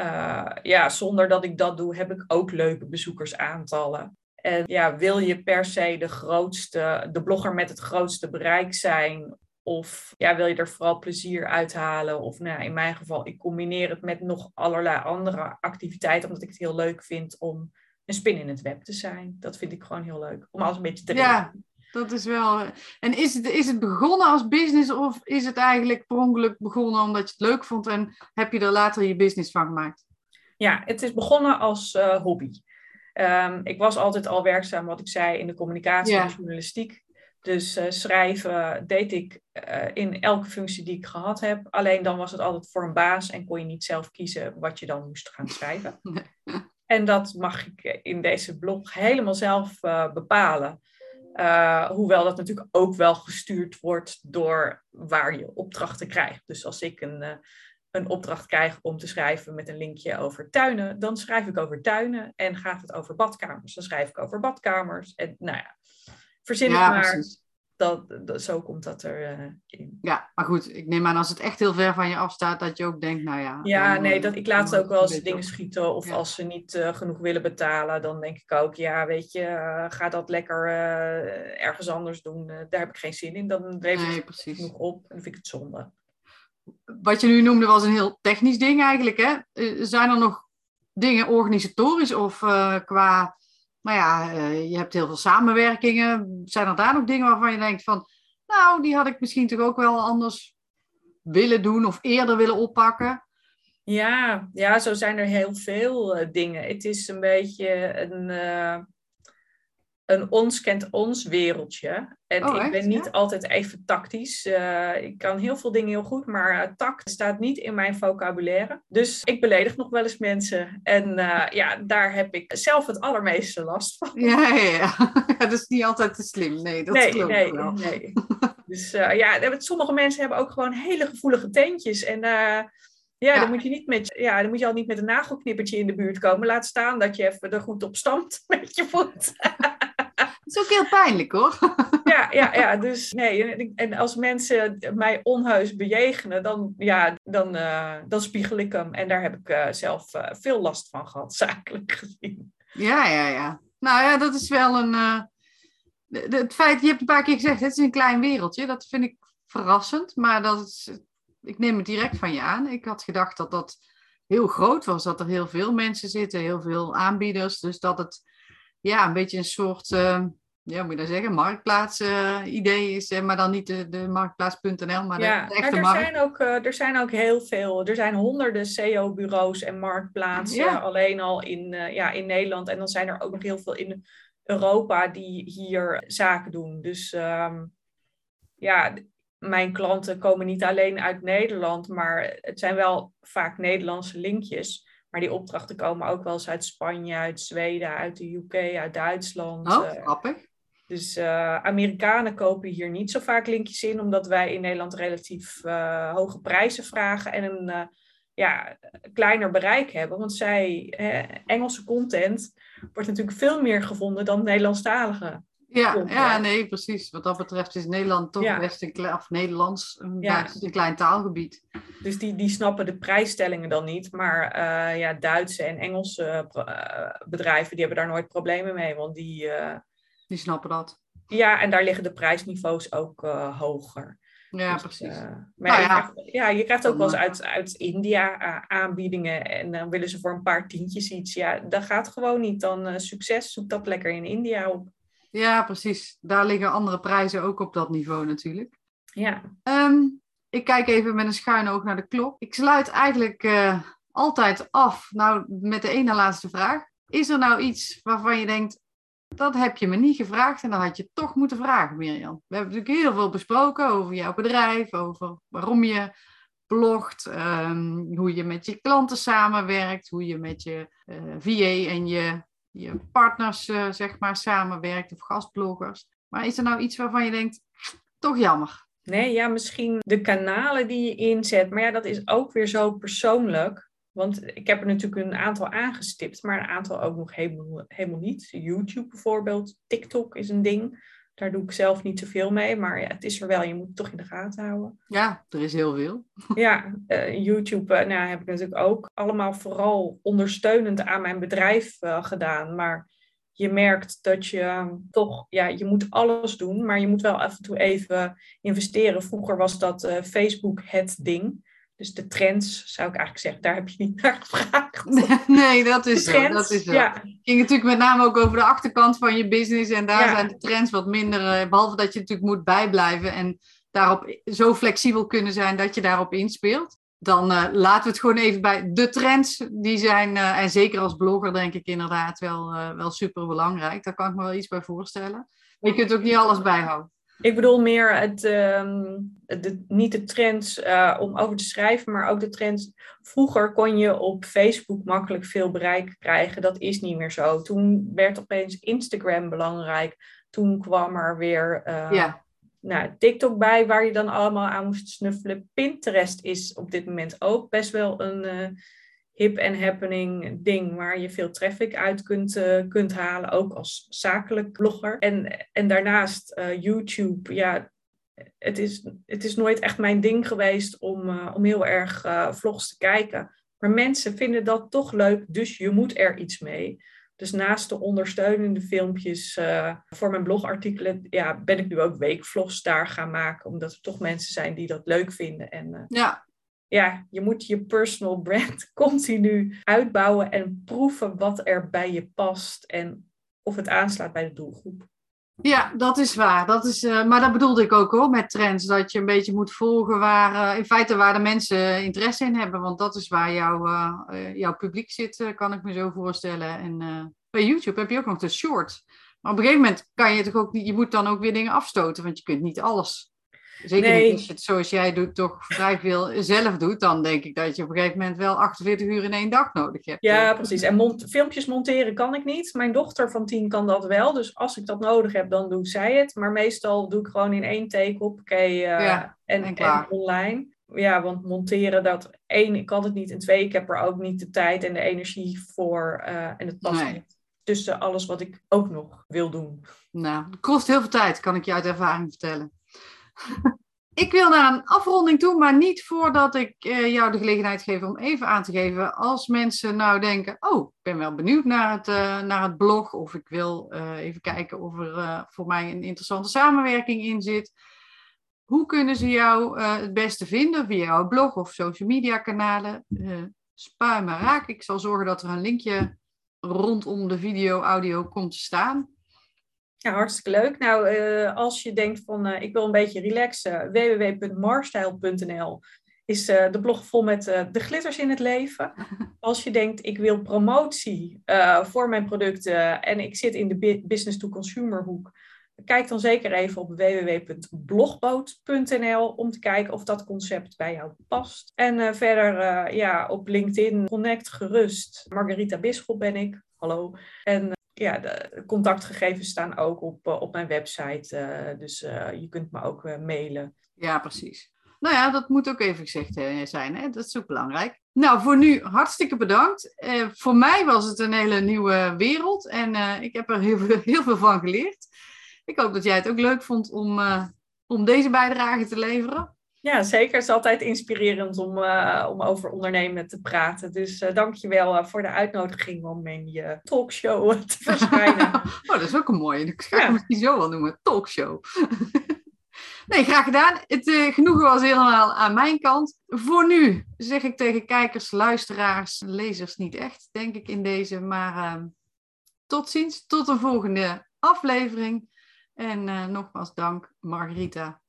Uh, ja, zonder dat ik dat doe, heb ik ook leuke bezoekersaantallen. En ja, wil je per se de grootste, de blogger met het grootste bereik zijn? Of ja, wil je er vooral plezier uithalen? Of nou, in mijn geval, ik combineer het met nog allerlei andere activiteiten, omdat ik het heel leuk vind om een spin in het web te zijn. Dat vind ik gewoon heel leuk, om alles een beetje te Ja, dat is wel... En is het, is het begonnen als business of is het eigenlijk per ongeluk begonnen omdat je het leuk vond en heb je er later je business van gemaakt? Ja, het is begonnen als uh, hobby. Um, ik was altijd al werkzaam, wat ik zei, in de communicatie ja. en journalistiek. Dus uh, schrijven deed ik uh, in elke functie die ik gehad heb. Alleen dan was het altijd voor een baas en kon je niet zelf kiezen wat je dan moest gaan schrijven. en dat mag ik in deze blog helemaal zelf uh, bepalen. Hoewel dat natuurlijk ook wel gestuurd wordt door waar je opdrachten krijgt. Dus als ik een, een opdracht krijg om te schrijven met een linkje over tuinen, dan schrijf ik over tuinen. En gaat het over badkamers, dan schrijf ik over badkamers. En nou ja, verzin ja, maar. Dat, dat, zo komt dat er uh, in. Ja, maar goed, ik neem aan als het echt heel ver van je afstaat, dat je ook denkt, nou ja. Ja, dan, nee, dat, ik laat ze ook wel eens dingen schieten. Of als ze niet uh, genoeg willen betalen, dan denk ik ook, ja, weet je, uh, ga dat lekker ergens anders doen. daar heb ik geen zin in. Dan levert nee, het genoeg op en dan vind ik het zonde. Wat je nu noemde was een heel technisch ding eigenlijk, hè? Zijn er nog dingen organisatorisch of qua maar ja, uh, je hebt heel veel samenwerkingen. Zijn er daar nog dingen waarvan je denkt van, nou, die had ik misschien toch ook wel anders willen doen of eerder willen oppakken? Ja, ja zo zijn er heel veel uh, dingen. Het is een beetje een, uh, een ons kent ons wereldje. En oh, ik ben niet altijd even tactisch. Uh, ik kan heel veel dingen heel goed, maar uh, tact staat niet in mijn vocabulaire. Dus ik beledig nog wel eens mensen. En uh, ja, daar heb ik zelf het allermeeste last van. Ja, ja, ja. dat is niet altijd te slim. Nee, dat nee, nee, wel. nee. Dus ja, sommige mensen hebben ook gewoon hele gevoelige teentjes. En ja, ja, Dan, moet je niet met, ja, dan moet je al niet met een nagelknippertje in de buurt komen. Laat staan dat je even er goed op stamt met je voet. Is ook heel pijnlijk hoor. Ja, ja, ja. Dus nee. En als mensen mij onheus bejegenen, dan, ja, dan, uh, dan spiegel ik hem. En daar heb ik uh, zelf uh, veel last van gehad, zakelijk gezien. Ja, ja, ja. Nou ja, dat is wel een. het feit, je hebt een paar keer gezegd, het is een klein wereldje. Dat vind ik verrassend, maar dat is, ik neem het direct van je aan. Ik had gedacht dat dat heel groot was, dat er heel veel mensen zitten, heel veel aanbieders. Dus dat het ja, een beetje een soort, uh, ja, moet je dat zeggen, marktplaats uh, idee is, maar dan niet de, de marktplaats.nl, maar ja, de, echte maar er Zijn ook, er zijn ook heel veel, er zijn honderden SEO-bureaus en marktplaatsen alleen al in, ja, in Nederland. En dan zijn er ook nog heel veel in Europa die hier zaken doen. Dus um, ja, mijn klanten komen niet alleen uit Nederland, maar het zijn wel vaak Nederlandse linkjes. Maar die opdrachten komen ook wel eens uit Spanje, uit Zweden, uit de UK, uit Duitsland. Oh, uh, grappig. Dus uh, Amerikanen kopen hier niet zo vaak linkjes in, omdat wij in Nederland relatief uh, hoge prijzen vragen en een ja, kleiner bereik hebben. Want zij, Engelse content wordt natuurlijk veel meer gevonden dan Nederlandstalige. Ja, ja, nee, precies. Wat dat betreft is Nederland toch best een of Nederlands een, ja. een klein taalgebied. Dus die, die snappen de prijsstellingen dan niet. Maar uh, ja, Duitse en Engelse uh, bedrijven, die hebben daar nooit problemen mee. Want die... Uh, die snappen dat. Ja, en daar liggen de prijsniveaus ook hoger. Ja, dus, precies. maar nou, ja. Je krijgt, ja, je krijgt ook wel eens uit, uit India aanbiedingen. En dan willen ze voor een paar tientjes iets. Ja, dat gaat gewoon niet. Dan succes, zoek dat lekker in India op. Ja, precies. Daar liggen andere prijzen ook op dat niveau natuurlijk. Ja. Um, ik kijk even met een schuin oog naar de klok. Ik sluit eigenlijk uh, altijd af nou, met de ene laatste vraag. Is er nou iets waarvan je denkt, dat heb je me niet gevraagd en dat had je toch moeten vragen, Mirjam? We hebben natuurlijk heel veel besproken over jouw bedrijf, over waarom je blogt, um, hoe je met je klanten samenwerkt, hoe je met je uh, eh, VA en je je partners uh, zeg maar samenwerkt of gastbloggers. Maar is er nou iets waarvan je denkt, toch jammer? Nee, ja, misschien de kanalen die je inzet. Maar ja, dat is ook weer zo persoonlijk. Want ik heb er natuurlijk een aantal aangestipt, maar een aantal ook nog helemaal, helemaal niet. YouTube bijvoorbeeld, TikTok is een ding. Daar doe ik zelf niet zoveel mee, maar ja, het is er wel. Je moet het toch in de gaten houden. Ja, er is heel veel. Ja, uh, YouTube uh, nou, heb ik natuurlijk ook allemaal vooral ondersteunend aan mijn bedrijf uh, gedaan. Maar je merkt dat je toch, ja, je moet alles doen, maar je moet wel af en toe even investeren. Vroeger was dat Facebook het ding. Dus de trends, zou ik eigenlijk zeggen, daar heb je niet naar gevraagd. Nee, dat is zo. Dat is zo. Ja. Het ging natuurlijk met name ook over de achterkant van je business. En daar zijn de trends wat minder. Eh, behalve dat je natuurlijk moet bijblijven en daarop zo flexibel kunnen zijn dat je daarop inspeelt. Dan uh, laten we het gewoon even bij de trends. Die zijn, uh, en zeker als blogger denk ik inderdaad wel, wel super belangrijk. Daar kan ik me wel iets bij voorstellen. Maar je kunt ook niet alles bijhouden. Ik bedoel meer het, de, niet de trends uh, om over te schrijven, maar ook de trends. Vroeger kon je op Facebook makkelijk veel bereik krijgen. Dat is niet meer zo. Toen werd opeens Instagram belangrijk. Toen kwam er weer uh, ja. nou, TikTok bij, waar je dan allemaal aan moest snuffelen. Pinterest is op dit moment ook best wel een eh, hip en happening ding waar je veel traffic uit kunt, uh, kunt halen, ook als zakelijk blogger. En, en daarnaast uh, YouTube, ja, het is, het is nooit echt mijn ding geweest om, uh, om heel erg vlogs te kijken. Maar mensen vinden dat toch leuk, dus je moet er iets mee. Dus naast de ondersteunende filmpjes voor mijn blogartikelen, ja, ben ik nu ook weekvlogs daar gaan maken, omdat er toch mensen zijn die dat leuk vinden. En, ja, ja, je moet je personal brand continu uitbouwen en proeven wat er bij je past en of het aanslaat bij de doelgroep. Ja, dat is waar. Dat is, uh, maar dat bedoelde ik ook hoor, met trends. Dat je een beetje moet volgen waar, uh, in feite waar de mensen interesse in hebben. Want dat is waar jouw, uh, jouw publiek zit, kan ik me zo voorstellen. En bij YouTube heb je ook nog de short. Maar op een gegeven moment kan je toch ook je moet dan ook weer dingen afstoten. Want je kunt niet alles Zeker nee. als je het zoals jij doet, toch vrij veel zelf doet, dan denk ik dat je op een gegeven moment wel 48 uur in één dag nodig hebt. Ja, precies. En mont filmpjes monteren kan ik niet. Mijn dochter van 10 kan dat wel. Dus als ik dat nodig heb, dan doet zij het. Maar meestal doe ik gewoon in één take op uh, ja, en, en, en, online. Ja, want monteren dat één, ik kan het niet. En twee, ik heb er ook niet de tijd en de energie voor. Uh, en het past nee. niet tussen alles wat ik ook nog wil doen. Nou, het kost heel veel tijd, kan ik je uit ervaring vertellen. Ik wil naar een afronding toe, maar niet voordat ik uh, jou de gelegenheid geef om even aan te geven. Als mensen nou denken, oh, ik ben wel benieuwd naar het, uh, naar het blog. Of ik wil uh, even kijken of er voor mij een interessante samenwerking in zit. Hoe kunnen ze jou het beste vinden? Via jouw blog of social media kanalen? spuim maar raak. Ik zal zorgen dat er een linkje rondom de video, audio komt te staan. Ja, hartstikke leuk. Nou, uh, als je denkt van uh, ik wil een beetje relaxen, www.marstyle.nl is uh, de blog vol met de glitters in het leven. Als je denkt ik wil promotie voor mijn producten en ik zit in de business-to-consumer hoek, kijk dan zeker even op www.blogboot.nl om te kijken of dat concept bij jou past. En verder ja, op LinkedIn, connect gerust. Margarita Bisschop ben ik. Hallo. En ja, de contactgegevens staan ook op, uh, op mijn website. Uh, dus uh, je kunt me ook mailen. Ja, precies. Nou ja, dat moet ook even gezegd zijn. Hè? Dat is ook belangrijk. Nou, voor nu hartstikke bedankt. voor mij was het een hele nieuwe wereld. En ik heb er heel veel, heel veel van geleerd. Ik hoop dat jij het ook leuk vond om, om deze bijdrage te leveren. Ja, zeker. Het is altijd inspirerend om, uh, om over ondernemen te praten. Dus uh, dank je wel uh, voor de uitnodiging om in je talkshow te verschijnen. oh, dat is ook een mooie. Ik ga ja. het misschien zo wel noemen, talkshow. nee, graag gedaan. Het genoegen was helemaal aan mijn kant. Voor nu zeg ik tegen kijkers, luisteraars, lezers niet echt, denk ik in deze. Maar ehm, tot ziens, tot de volgende aflevering. En nogmaals dank, Margarita.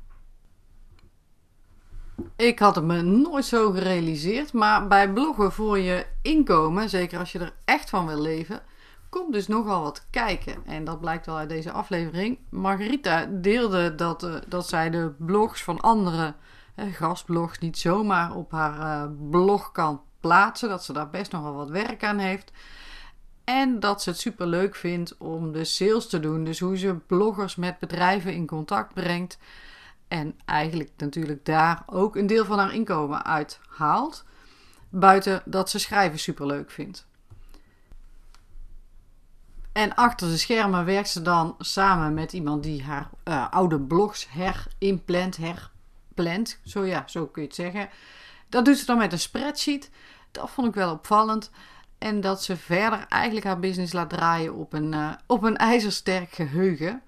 Ik had het me nooit zo gerealiseerd, maar bij bloggen voor je inkomen, zeker als je er echt van wil leven, komt dus nogal wat kijken. En dat blijkt wel uit deze aflevering. Margarita deelde dat, uh, dat zij de blogs van andere eh, gastblogs niet zomaar op haar uh, blog kan plaatsen. Dat ze daar best nogal wat werk aan heeft. En dat ze het super leuk vindt om de sales te doen. Dus hoe ze bloggers met bedrijven in contact brengt. En eigenlijk natuurlijk daar ook een deel van haar inkomen uit haalt. Buiten dat ze schrijven superleuk vindt. En achter de schermen werkt ze dan samen met iemand die haar uh, oude blogs herimplant, herplant. Zo ja, zo kun je het zeggen. Dat doet ze dan met een spreadsheet. Dat vond ik wel opvallend. En dat ze verder eigenlijk haar business laat draaien op een, uh, op een ijzersterk geheugen.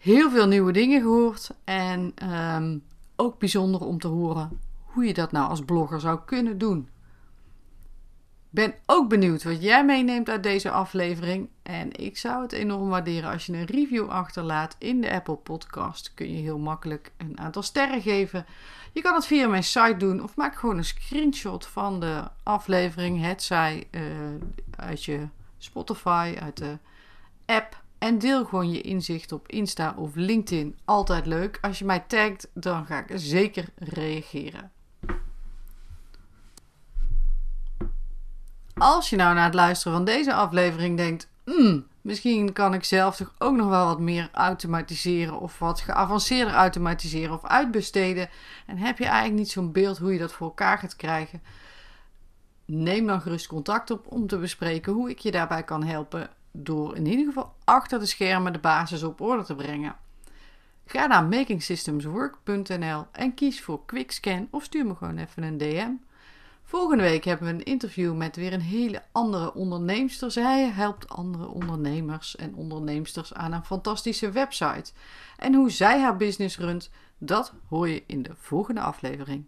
Heel veel nieuwe dingen gehoord. En ehm, ook bijzonder om te horen hoe je dat nou als blogger zou kunnen doen. Ben ook benieuwd wat jij meeneemt uit deze aflevering. En ik zou het enorm waarderen als je een review achterlaat in de Apple Podcast. Kun je heel makkelijk een aantal sterren geven. Je kan het via mijn site doen of maak gewoon een screenshot van de aflevering. Het zij uh, uit je Spotify, uit de app. En deel gewoon je inzicht op Insta of LinkedIn. Altijd leuk. Als je mij tagt, dan ga ik zeker reageren. Als je nou na het luisteren van deze aflevering denkt: hmm, misschien kan ik zelf toch ook nog wel wat meer automatiseren of wat geavanceerder automatiseren of uitbesteden. En heb je eigenlijk niet zo'n beeld hoe je dat voor elkaar gaat krijgen? Neem dan gerust contact op om te bespreken hoe ik je daarbij kan helpen door in ieder geval achter de schermen de basis op orde te brengen. Ga naar makingsystemswork.nl en kies voor Quickscan of stuur me gewoon even een DM. Volgende week hebben we een interview met weer een hele andere onderneemster. Zij helpt andere ondernemers en onderneemsters aan een fantastische website. En hoe zij haar business runt, dat hoor je in de volgende aflevering.